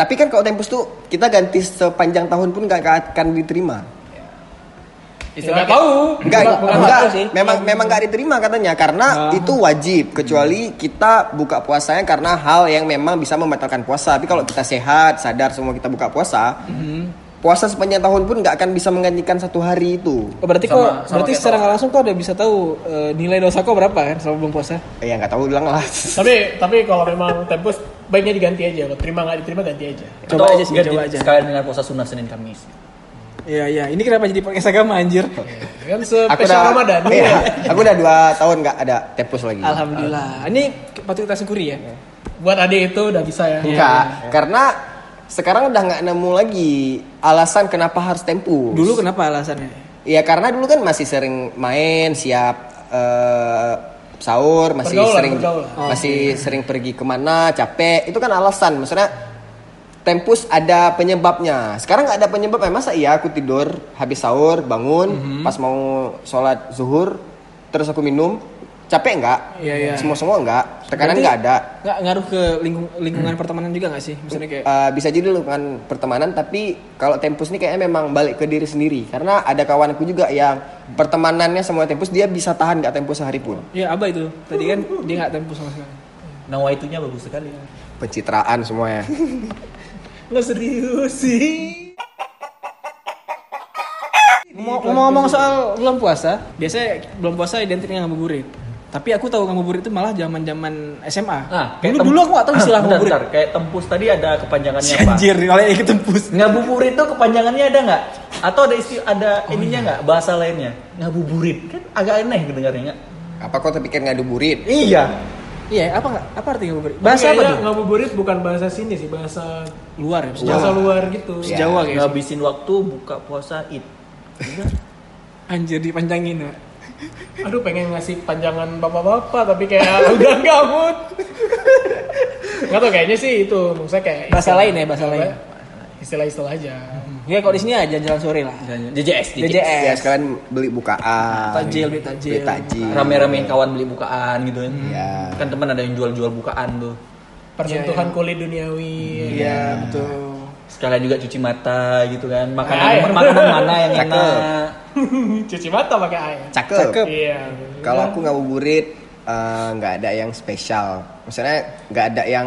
Tapi kan kalau tempus tuh kita ganti sepanjang tahun pun nggak akan diterima. Nggak tahu. Enggak, Bukan- enggak, tahu sih. memang memang nggak diterima katanya karena Ah. itu wajib kecuali kita buka puasanya karena hal yang memang bisa membatalkan puasa. Tapi kalau kita sehat, sadar semua kita buka puasa, puasa sepanjang tahun pun nggak akan bisa menggantikan satu hari itu. Oh, berarti Sama- kok sama berarti secara nggak langsung kok udah bisa tahu eh, nilai dosa kok berapa kan selama belum puasa? Ya nggak tahu bilang lah. Tapi tapi kalau memang tempus baiknya diganti aja. Kalau terima nggak diterima ganti aja. Coba Atau aja sih, ganti coba aja. Sekalian dengan puasa sunnah Senin Kamis. Iya iya. Ini kenapa jadi podcast agama anjir? Kan Aku spesial udah, Ramadan. Iya, aku udah dua tahun nggak ada tempus lagi. Alhamdulillah. Ini patut kita syukuri ya. Buat adik itu udah bisa ya. Enggak, karena sekarang udah nggak nemu lagi alasan kenapa harus tempus. Dulu kenapa alasannya? Iya karena dulu kan masih sering main, siap eh, sahur, masih Pergaulan, sering pergaulan. masih sering pergi ke mana, capek. Itu kan alasan. Maksudnya tempus ada penyebabnya. Sekarang nggak ada penyebabnya. Masa iya aku tidur habis sahur, bangun, Mhm. pas mau sholat zuhur, terus aku minum, capek nggak? Iya, iya. Semua semua nggak. Tekanan nggak ada. Nggak ngaruh ke lingkung- lingkungan pertemanan juga nggak sih? Misalnya kayak Eh, bisa jadi lingkungan pertemanan tapi kalau tempus ini kayaknya memang balik ke diri sendiri karena ada kawanku juga yang pertemanannya semua tempus dia bisa tahan nggak tempus sehari pun ya apa itu? Tadi kan dia nggak tempus sama sekali. Nawaitunya bagus sekali. pencitraan semuanya Nggak serius sih. Ngomong- Ngomong-ngomong soal bulan puasa, biasanya bulan puasa identik dengan ngabuburit. Tapi aku tahu ngabuburit itu malah zaman-zaman SMA. Nah, dulu tem- dulu aku nggak tahu istilah Bentar, ngabuburit. bentar. Kayak tempus tadi ada kepanjangannya apa? Anjir, kalau yang tembus. Ngabuburit itu kepanjangannya ada nggak? Atau ada istilah ada ininya nggak? Bahasa lainnya? Ngabuburit kan agak aneh kedengarannya apa kau terpikir ngabuburit Iya. Iya, apa nggak? Apa arti ngabuburit? Bahasa apa tuh? Ngabuburit bukan bahasa sini sih, bahasa Luar ya, bahasa luar gitu. Ya. Jawa kayak. Ngabisin waktu buka puasa id. Anjir dipanjangin ya. Aduh pengen ngasih panjangan bapak-bapak tapi kayak udah gamut. Nggak tau kayaknya sih itu maksudnya kayak Bahasa istilah- lain ya, bahasa lain. Istilah-istilah aja. Ya kalau di sini aja jalan sore lah. JJS, DJS. ya sekalian beli bukaan Tajil, beli tajil. beli tajil Rame-ramein kawan beli bukaan gitu kan. Iya. Kan teman ada yang jual-jual bukaan tuh. Persentuhan Iya, kulit duniawi. Iya, betul. Sekalian juga cuci mata gitu kan. Makanan Air. makanan mana yang Cakep. enak. Cuci mata pakai air. cakep, Cakep. Iya. kalau aku ngabuburit eh, nggak ada yang spesial maksudnya nggak ada yang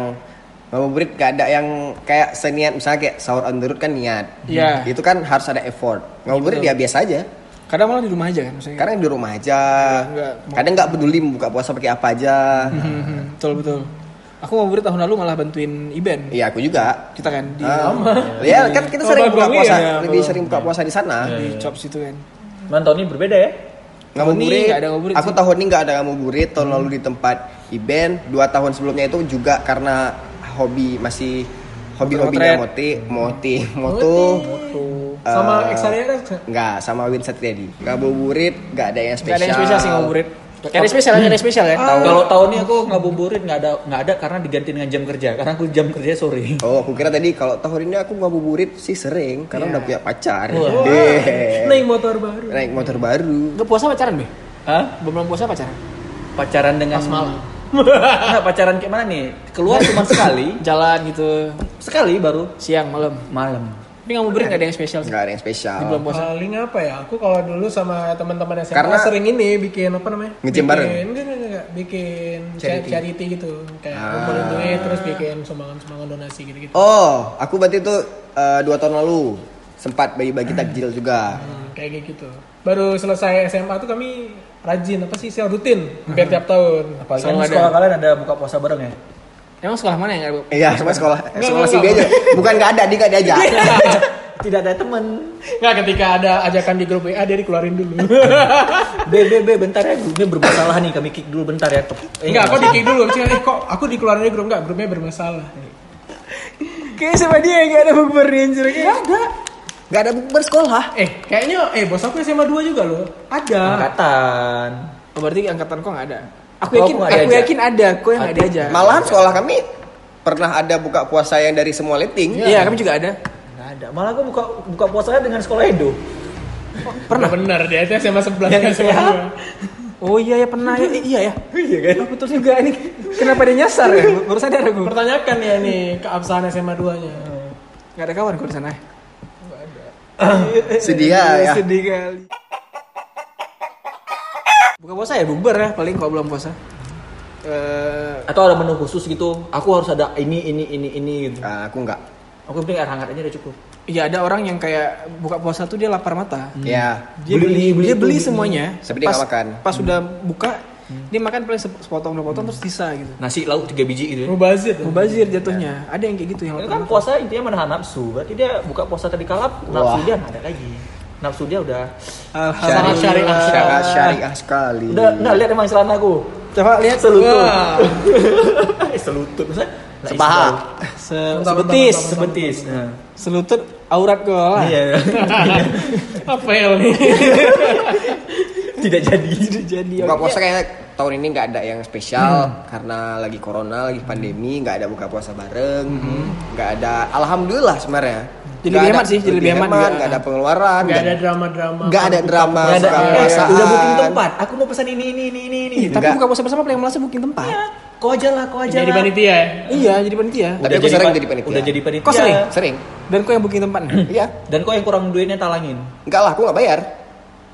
ngabuburit nggak ada yang kayak seniat misalnya kayak sahur on the road kan niat Iya. itu kan harus ada effort ngabuburit betul. ya biasa aja Kadang malah di rumah aja kan maksudnya. Karena di rumah aja. nggak- Kadang nggak peduli mau buka puasa pakai apa aja. Hmm, betul betul. Aku ngabuburit tahun lalu malah bantuin Iben. Iya aku juga. Kita kan di Ah, ya kan kita sering buka puasa, iya, lebih sering buka puasa di sana. di chop situ kan. Cuman tahun ini berbeda ya. Ngabuburit. nggak ada ngabuburit Aku sih. tahun ini nggak ada ngabuburit. Tahun lalu di tempat event. Dua tahun sebelumnya itu juga karena hobi masih hobi-hobinya moti, moti, moto. Sama Eh, Exaria kan Nggak, sama Win Satriadi. Ngabuburit nggak ada yang spesial. ada yang spesial sih ngabuburit. Ada spesial, ada spesial kan? Kalau tahun ini aku ngabuburit nggak ada nggak ada karena diganti dengan jam kerja. Karena aku jam kerja sore. Oh, aku kira tadi kalau tahun ini aku ngabuburit sih sering karena Iya. udah punya pacar. Wah. Deh. naik motor baru. Naik motor baru. Gak puasa pacaran, Be? Hah? Belum puasa pacaran? Pacaran dengan Pas malam. Nggak, pacaran kayak mana nih? Keluar cuma sekali. Jalan gitu, Sekali baru siang, malam. malam. Tapi ngabuburit gak ada yang spesial sih. Nggak ada yang spesial. Di bulan puasa. Paling apa ya? Aku kalau dulu sama teman-teman SMA Karena- sering ini bikin apa namanya? Bikin- bareng? Enggak, enggak, enggak. bikin Charity. charity, charity gitu kayak Ah. kumpulin duit terus bikin sumbangan-sumbangan donasi gitu-gitu. Oh, aku berarti itu eh, dua tahun lalu sempat bagi-bagi takjil juga. Hmm, kayak gitu. Baru selesai SMA tuh kami rajin apa sih sel rutin hampir tiap tahun. Apalagi Selalu kan ada. sekolah kalian ada buka puasa bareng ya? Emang sekolah mana yang ada? Iya, sama sekolah Enggak, sekolah enggak, enggak. aja. Bukan nggak ada, dia nggak diajak. Tidak ada temen. Nggak ketika ada ajakan di grup WA dia dikeluarin dulu. B, B, B, bentar ya, grupnya bermasalah nih, kami kick dulu bentar ya. Eh, Enggak, kok di kick dulu. Eh kok aku dikeluarin dari grup enggak, grupnya bermasalah. Kayak sama dia yang gak ada bukber nih anjir. Ada. Nggak ada bukber sekolah. Eh, kayaknya eh bos aku SMA 2 juga loh. Ada. Angkatan. Oh, berarti angkatan kok gak ada? Aku Oh, yakin, aku aku yakin ada, kok yang gak diajak. Malahan sekolah kami pernah ada buka puasa yang dari semua letting. Iya, kami juga ada. Nggak ada. Malah aku buka buka puasanya dengan sekolah Edo. Pernah benar dia itu SMA 11 Yang SMA. 2. Oh iya ya pernah ya, iya ya. Iya kan? Oh, betul juga ini. Kenapa dia nyasar ya? Baru sadar aku. Pertanyakan ya nih keabsahan SMA 2-nya. Gak ada kawan kok di sana. Sedih ya. Sedih kali. Buka puasa ya bukber ya paling kalau belum puasa. Eh, Atau ada menu khusus gitu. Aku harus ada ini, ini, ini, ini gitu. Nah, aku nggak. Aku penting air hangat aja udah cukup. Iya ada orang yang kayak buka puasa tuh dia lapar mata. Ya. Dia Beli beli, beli dia beli beli semuanya. Nggak makan. Pas sudah buka, dia makan paling sep- sepotong dua potong terus sisa gitu. Nasi lauk tiga biji gitu. ya. Mubazir. Mubazir jatuhnya. Ada yang kayak gitu yang Itu kan puasa intinya menahan nafsu. Berarti dia buka puasa tadi kalap, nafsu Wah. dia ada lagi. Nafsu dia udah Sangat syariah. Syariah, syariah sekali. udah nggak lihat emang celana aku. Coba lihat Selutut. Eh, selutut. Maksudnya, nggak Sepaha. Se sebetis, Sebetis. Nah. selutut aurat gue lah. Iya. Apa ya nih? Tidak jadi. Jadi Buka puasa kayak tahun ini nggak ada yang spesial karena lagi corona, lagi pandemi, nggak ada buka puasa bareng, nggak ada. Alhamdulillah sebenarnya. Jadi Nggak lebih hemat sih, jadi lebih hemat nggak ada pengeluaran, Gak ada drama-drama. nggak ada drama Nggak ada. buka eh, puasaan. Udah booking tempat. Aku mau pesan ini, ini, ini, ini, ini. Ih, tapi buka puasa bersama paling malasnya booking tempat. Kau aja lah, kau aja Jadi panitia ya? Iya, jadi panitia. Tapi aku sering jadi panitia. Udah jadi panitia. Kau sering? Sering. Dan kau yang booking tempat. Iya. Dan kau yang kurang duitnya talangin. Enggak lah, aku nggak bayar.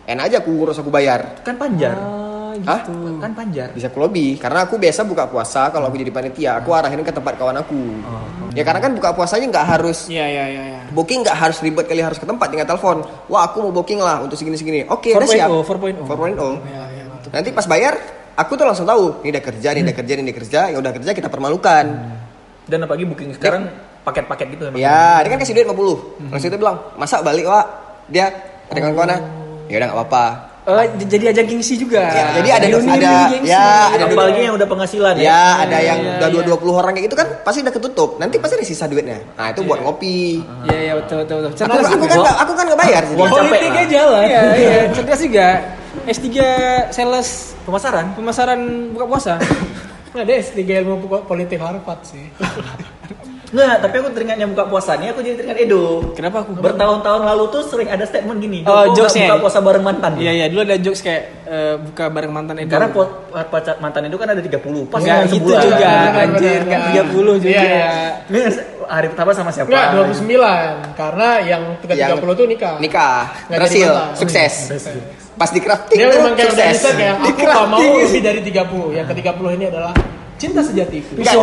Enak aja aku ngurus aku bayar. Kan panjar. Ah, Hah? gitu. Kan panjar. Bisa aku lobby karena aku biasa buka puasa kalau aku jadi panitia aku arahin ke tempat kawan aku ya karena kan buka puasanya nggak harus Iya, iya, iya, iya. booking nggak harus ribet kali harus ke tempat tinggal telepon wah aku mau booking lah untuk segini segini oke udah siap 4.0, 4.0. 4.0 Iya, iya, betul. nanti pas bayar aku tuh langsung tahu ini udah kerja ini udah kerja ini udah kerja ya udah kerja kita permalukan Dan apalagi booking sekarang paket-paket gitu emang. ya dia kan kasih duit 50 langsung dia bilang masa balik wak dia ada kawan-kawannya ya udah nggak apa-apa Oh, j- jadi ajang gengsi juga. Ya, jadi ada- Reuni- ada- gengsi. ya, ada Apalagi yang udah penghasilan ya. Ya, ada yang iya, udah iya. dua 20 orang kayak gitu kan pasti udah ketutup. Nanti pasti ada sisa duitnya. Nah, itu buat ngopi. Iya, iya, betul, betul, betul. Aku, Cerdas aku juga. kan nggak- aku kan nggak bayar. jadi. Uang capek Politiknya lah. jalan. Iya, iya. Cerdas juga. S3 sales Pemasaran. pemasaran buka puasa. Nah, dia S3 ilmu po- politik Harvard sih. Nggak, tapi aku teringatnya buka puasa nih, aku jadi teringat Edo. Kenapa aku? Bertahun-tahun lalu tuh sering ada statement gini. Oh, "Kok nggak jokesnya. buka puasa bareng mantan. Iya, iya. Dulu ada jokes kayak eh, buka bareng mantan Edo. Karena po- pacar mantan itu kan ada 30. Pas gitu sebulan. juga, Benar, anjir. benar. 30 juga. Iya, iya. Ini hari pertama sama siapa? Enggak, 29. Karena yang 30 tuh nikah. Nikah, Nggak berhasil, sukses. Pas di crafting Dia tuh memang kayak udah kayak aku gak mau lebih dari 30. Yang ke 30 ini adalah cinta sejatiku. Enggak.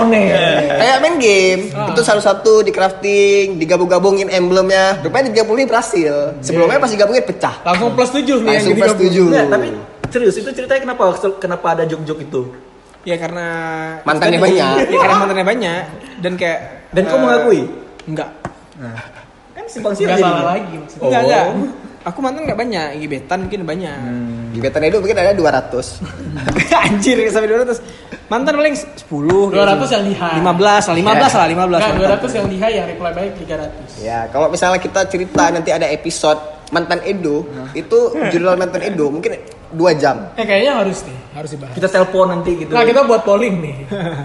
Kayak main game, Ah. itu satu-satu di crafting, digabung-gabungin emblemnya. Rupanya di 30 ini berhasil. Sebelumnya pas digabungin pecah. Langsung plus 7 nih Langsung yang plus di 30. 7. Nggak, tapi serius itu ceritanya kenapa kenapa ada jok-jok itu? Ya karena Mantannya tadi, banyak. Ya karena mantannya banyak dan kayak Dan kau eh, mengakui? Enggak. Kan simpang siur Enggak jadi. salah lagi maksudnya. Enggak, Oh. enggak. Aku mantan enggak banyak, gebetan mungkin banyak. Gebetan itu mungkin ada 200. Anjir sampai 200. Mantan paling 10 kayak 200 yang lihai. 15 lah, 15 lah, 15. Enggak, mantan. 200 yang lihai yang reply baik 300. Ya, kalau misalnya kita cerita nanti ada episode mantan Edo, itu judul mantan Edo mungkin dua jam. Eh kayaknya harus nih, harus dibahas. Kita telepon nanti gitu. Nah kita buat polling nih,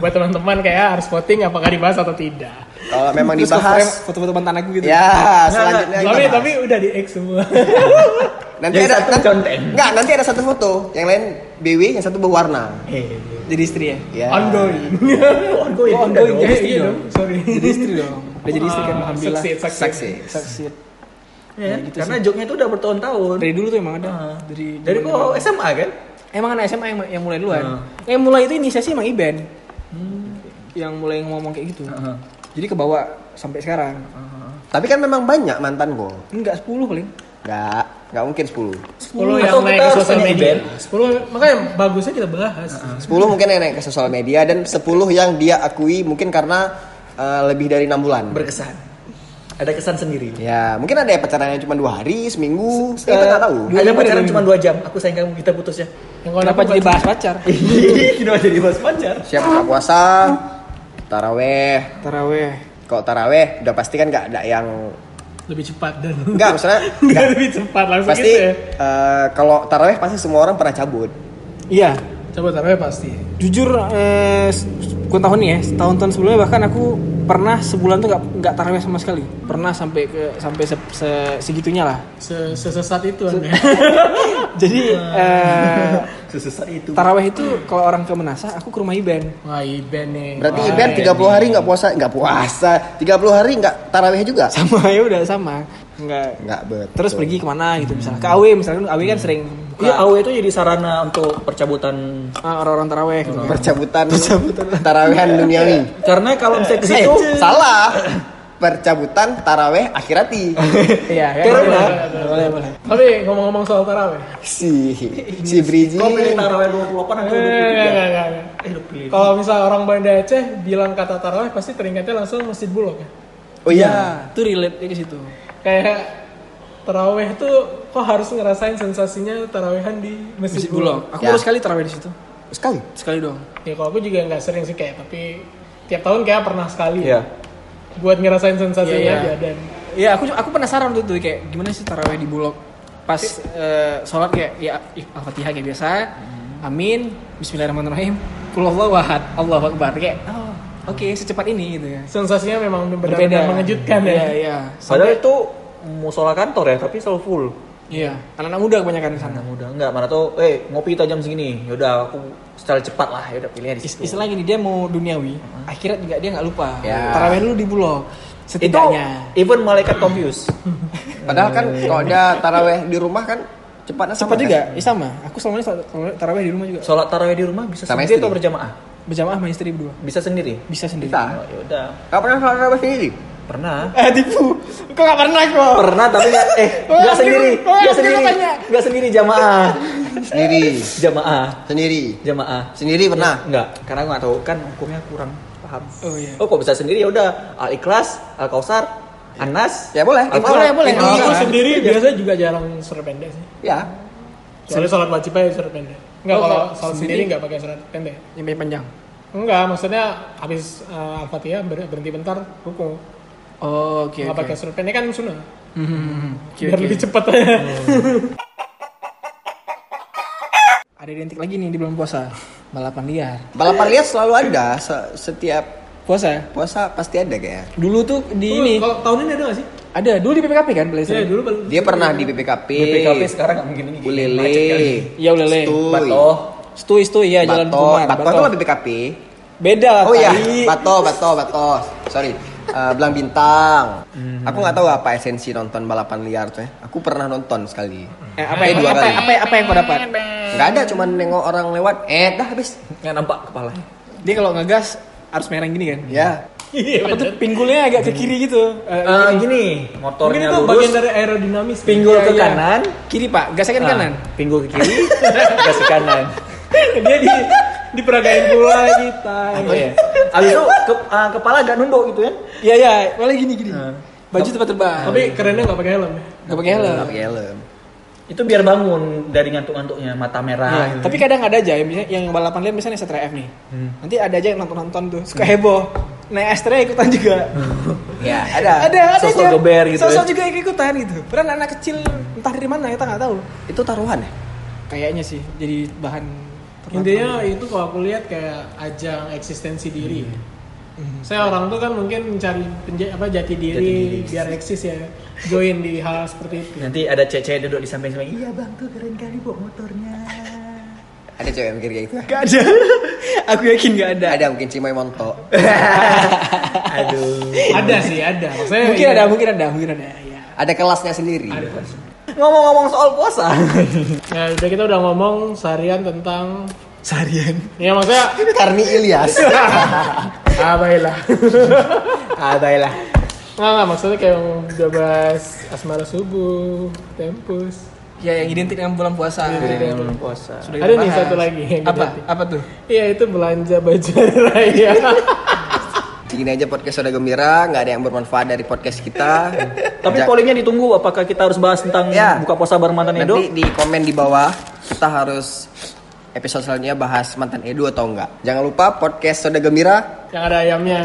buat teman-teman kayak harus voting apakah dibahas atau tidak. Kalau memang Terus dibahas, foto-foto mantan aku gitu. ya selanjutnya kita Tapi bahas. tapi udah di X semua. nanti ada satu nanti, enggak, nanti ada satu foto, yang lain BW, yang satu berwarna. Eh, Jadi istri ya. Ya. Ongoing. ongoing, Oh, ongoing, jadi istri dong. sorry. Jadi istri dong. Udah jadi istri kan Ah, alhamdulillah. Succeed, succeed. Saksi. Succeed. Ya, gitu karena joknya itu udah bertahun-tahun. Dari dulu tuh emang ada. Ah. Dari Dari kok SMA kan? emang anak SMA yang, yang mulai duluan. Hmm. Yang mulai itu inisiasi emang Iben. Yang mulai ngomong kayak gitu. Heeh. Jadi kebawa sampai sekarang. Tapi kan memang banyak mantan gue. Enggak 10 paling. Nggak, nggak mungkin 10. 10 yang naik ke sosial media. event. 10 makanya bagusnya kita bahas. 10 mungkin yang naik ke sosial media dan 10 yang dia akui mungkin karena eh, lebih dari enam bulan. Berkesan. Ada kesan sendiri. Ya, mungkin ada yang pacarannya cuma dua hari, seminggu, kita Eh, nggak tahu. Ada pacaran cuma 2 jam. Aku sayang kamu kita putus ya. Yang kalau Kenapa jadi bahas pacar? Kenapa jadi bahas pacar? Siap buka puasa, taraweh. Taraweh. Kalau taraweh udah pasti kan nggak ada yang lebih cepat dan Enggak, maksudnya Nggak enggak. lebih cepat langsung Pasti gitu ya. eh, kalau taraweh pasti semua orang pernah cabut. Iya. Coba taruh pasti. Jujur eh gue tahun nih ya, tahun-tahun sebelumnya bahkan aku pernah sebulan tuh nggak nggak taraweh sama sekali. Pernah sampai ke sampai se, se- segitunya lah. Se- Sesesat itu Anda. Jadi eh Sesesat itu. taraweh itu kalau orang ke Menasa, aku ke rumah Iben. Wah, Iben nih. Berarti Wah, Iben 30 hari nggak puasa, nggak puasa. 30 hari nggak taraweh juga? Sama ya udah sama. Enggak. Nggak betul. Terus pergi ke mana gitu misalnya. Ke AW misalnya AW kan sering buka Iya, AW itu jadi sarana untuk percabutan. ah, orang-orang taraweh gitu. Percabutan, tarawehan duniawi. Karena kalau misalnya ke Eh, situ salah. Percabutan taraweh akhirati. Iya, ya. Karena- boleh, boleh, boleh. Tapi ngomong-ngomong soal taraweh. si si Briji. kau pilih taraweh 28 atau Eh, enggak, 23? enggak, enggak, enggak. Eh, lu pilih. Kalau misal orang Banda Aceh bilang kata taraweh pasti teringatnya langsung Masjid Bulog ya. Oh iya. Itu relate ke situ. Kayak taraweh tuh kok harus ngerasain sensasinya tarawehan di Masjid, Masjid Bulog. Bulog. Aku Ya. baru sekali taraweh di situ. Sekali. Sekali dong. Ya kalau aku juga nggak sering sih kayak tapi tiap tahun kayak pernah sekali. Iya. Buat ngerasain sensasinya Iya, iya. aja dan Iya, aku aku penasaran tuh tuh kayak gimana sih taraweh di Bulog. Pas eh, sholat kayak ya Al-Fatihah kayak biasa. Amin. Bismillahirrahmanirrahim. Kulullahu ahad. Allahu akbar. Kayak oh, oke secepat ini gitu ya. sensasinya memang benar-benar mengejutkan Iya, ya. iya. Padahal itu musola kantor ya, tapi selalu full. Iya, anak-anak muda kebanyakan di sana. Anak muda enggak, mana tuh, eh ngopi kita jam segini. Yaudah aku secara cepat lah, yaudah pilihnya di Is- situ. Istilah gini dia mau duniawi, akhirat juga dia nggak lupa. Ya. Taraweh dulu di Bulog. Itu Setidaknya. even malaikat confused. Padahal kan kalau ada taraweh di rumah kan cepatnya sama Cepat kan? juga, ya sama. Aku selama ini taraweh di rumah juga. Sholat tarawih di rumah bisa Sama sendiri istri. atau berjamaah? Berjamaah sama istri berdua. Bisa sendiri. Bisa sendiri. Bisa. Oh, yaudah. Gak pernah sholat taraweh sendiri? Pernah. Eh tipu. Kok gak pernah kok? Pernah tapi nggak eh Oh, oke, sendiri, oh, oke, sendiri, nggak sendiri jamaah, Sendiri. jamaah, Sendiri. jamaah. Sendiri pernah? Enggak, karena gue nggak tahu kan hukumnya kurang paham. Oh iya. Oh kok bisa sendiri ya udah Al Ikhlas, Al Kausar, Anas. Ya boleh. Al Boleh, boleh. Kalau Iya. sendiri biasanya juga jarang surat pendek sih. Ya. Soalnya sholat wajib aja surat pendek. Enggak Oh, kalau kalau sholat sendiri? enggak pakai surat pendek. Yang panjang. Enggak, maksudnya habis uh, Al-Fatihah ber- berhenti bentar ruku. Oh, oke Enggak oke. pakai surat pendek kan sunnah. Hmm, oke, Biar oke. lebih cepat aja. Ada identik lagi nih di bulan puasa. Balapan liar. Balapan liar selalu ada. Se- setiap Puasa ya? puasa pasti ada kayak. Dulu tuh di Oh, ini Kalau tahun ini ada nggak sih? Ada dulu di PPKP kan belajar. Iya, dulu. Dia pernah di BPKP. BPKP sekarang nggak mungkin ini. Ulele. Kali. Iya ulele. Stuy. Batoh. Stui stui ya jalan Bato. Kumar. Bato itu lah BPKP. Beda lah. Oh iya. Bato, Bato, Bato. Sorry. Eh, belang bintang. Aku nggak tahu apa esensi nonton balapan liar tuh. ya. Aku pernah nonton sekali. Eh, apa, Eh, yang, dua apa, kali. apa, apa yang kau dapat? Nggak ada, cuman nengok orang lewat. Eh, dah habis. Nggak nampak kepala. Dia kalau ngegas harus merah gini kan? Ya. Iya, Apa tuh pinggulnya agak ke kiri gitu. Eh, Eh, gini. gini, Mungkin motornya itu lurus, bagian dari aerodinamis. pinggul Iya, ke iya. kanan, Kiri pak, gasnya kan Nah, kanan. pinggul ke kiri, gas ke kanan. Dia di diperagain pula kita. Oh iya. Abis itu ke, ah, kepala agak nunduk gitu kan? Iya iya, malah gini gini. Nah. Baju tempat terbang. Tapi kerennya nggak pakai helm ya. nggak pakai helm. Nggak pakai helm. Itu biar bangun dari ngantuk-ngantuknya, mata merah. Iya, gitu. tapi kadang ada aja yang misalnya yang balapan liar misalnya Setra F nih. Hmm. Nanti ada aja yang nonton-nonton tuh suka heboh. Naik Astra ikutan juga. Ya, ada. ada ada Sosok aja. geber gitu Sosok ya. juga ikutan gitu. Padahal anak kecil entah dari mana kita nggak tahu. Itu taruhan ya? Kayaknya sih jadi bahan Intinya itu kalau aku lihat kayak ajang eksistensi diri. Saya orang tuh kan mungkin mencari penja- apa jati diri, biar eksis ya, join di hal seperti itu. Nanti ada cewek duduk di samping-samping. Iya bang tuh keren kali bawa motornya. Ada cewek yang mikir kayak gitu. Gak ada. Aku yakin gak ada. Ada mungkin Cimoy Monto. Aduh. Ada sih, ada. Maksudnya Mungkin ya, ada, mungkin ada, mungkin ada. Ya. Ada kelasnya sendiri. Ada. Ngomong-ngomong soal puasa. Nah, udah kita udah ngomong seharian tentang Seharian. ya maksudnya Karni Ilyas. ah baiklah. Ah, baiklah. Nggak, nggak, maksudnya kayak udah bahas asmara subuh, tempus. Ya yang identik dengan bulan puasa. Jadi yang belum puasa. Sudah Ada nih bahas. satu lagi yang Apa? identik. Apa tuh? Iya itu belanja baju hari raya. Gini aja podcast Soda Gembira, nggak ada yang bermanfaat dari podcast kita. Tapi Ja- pollingnya ditunggu apakah kita harus bahas tentang Ya. buka puasa bareng mantan Edo? Nanti di komen di bawah kita harus episode selanjutnya bahas mantan Edu atau enggak. Jangan lupa podcast Soda Gembira yang ada ayamnya.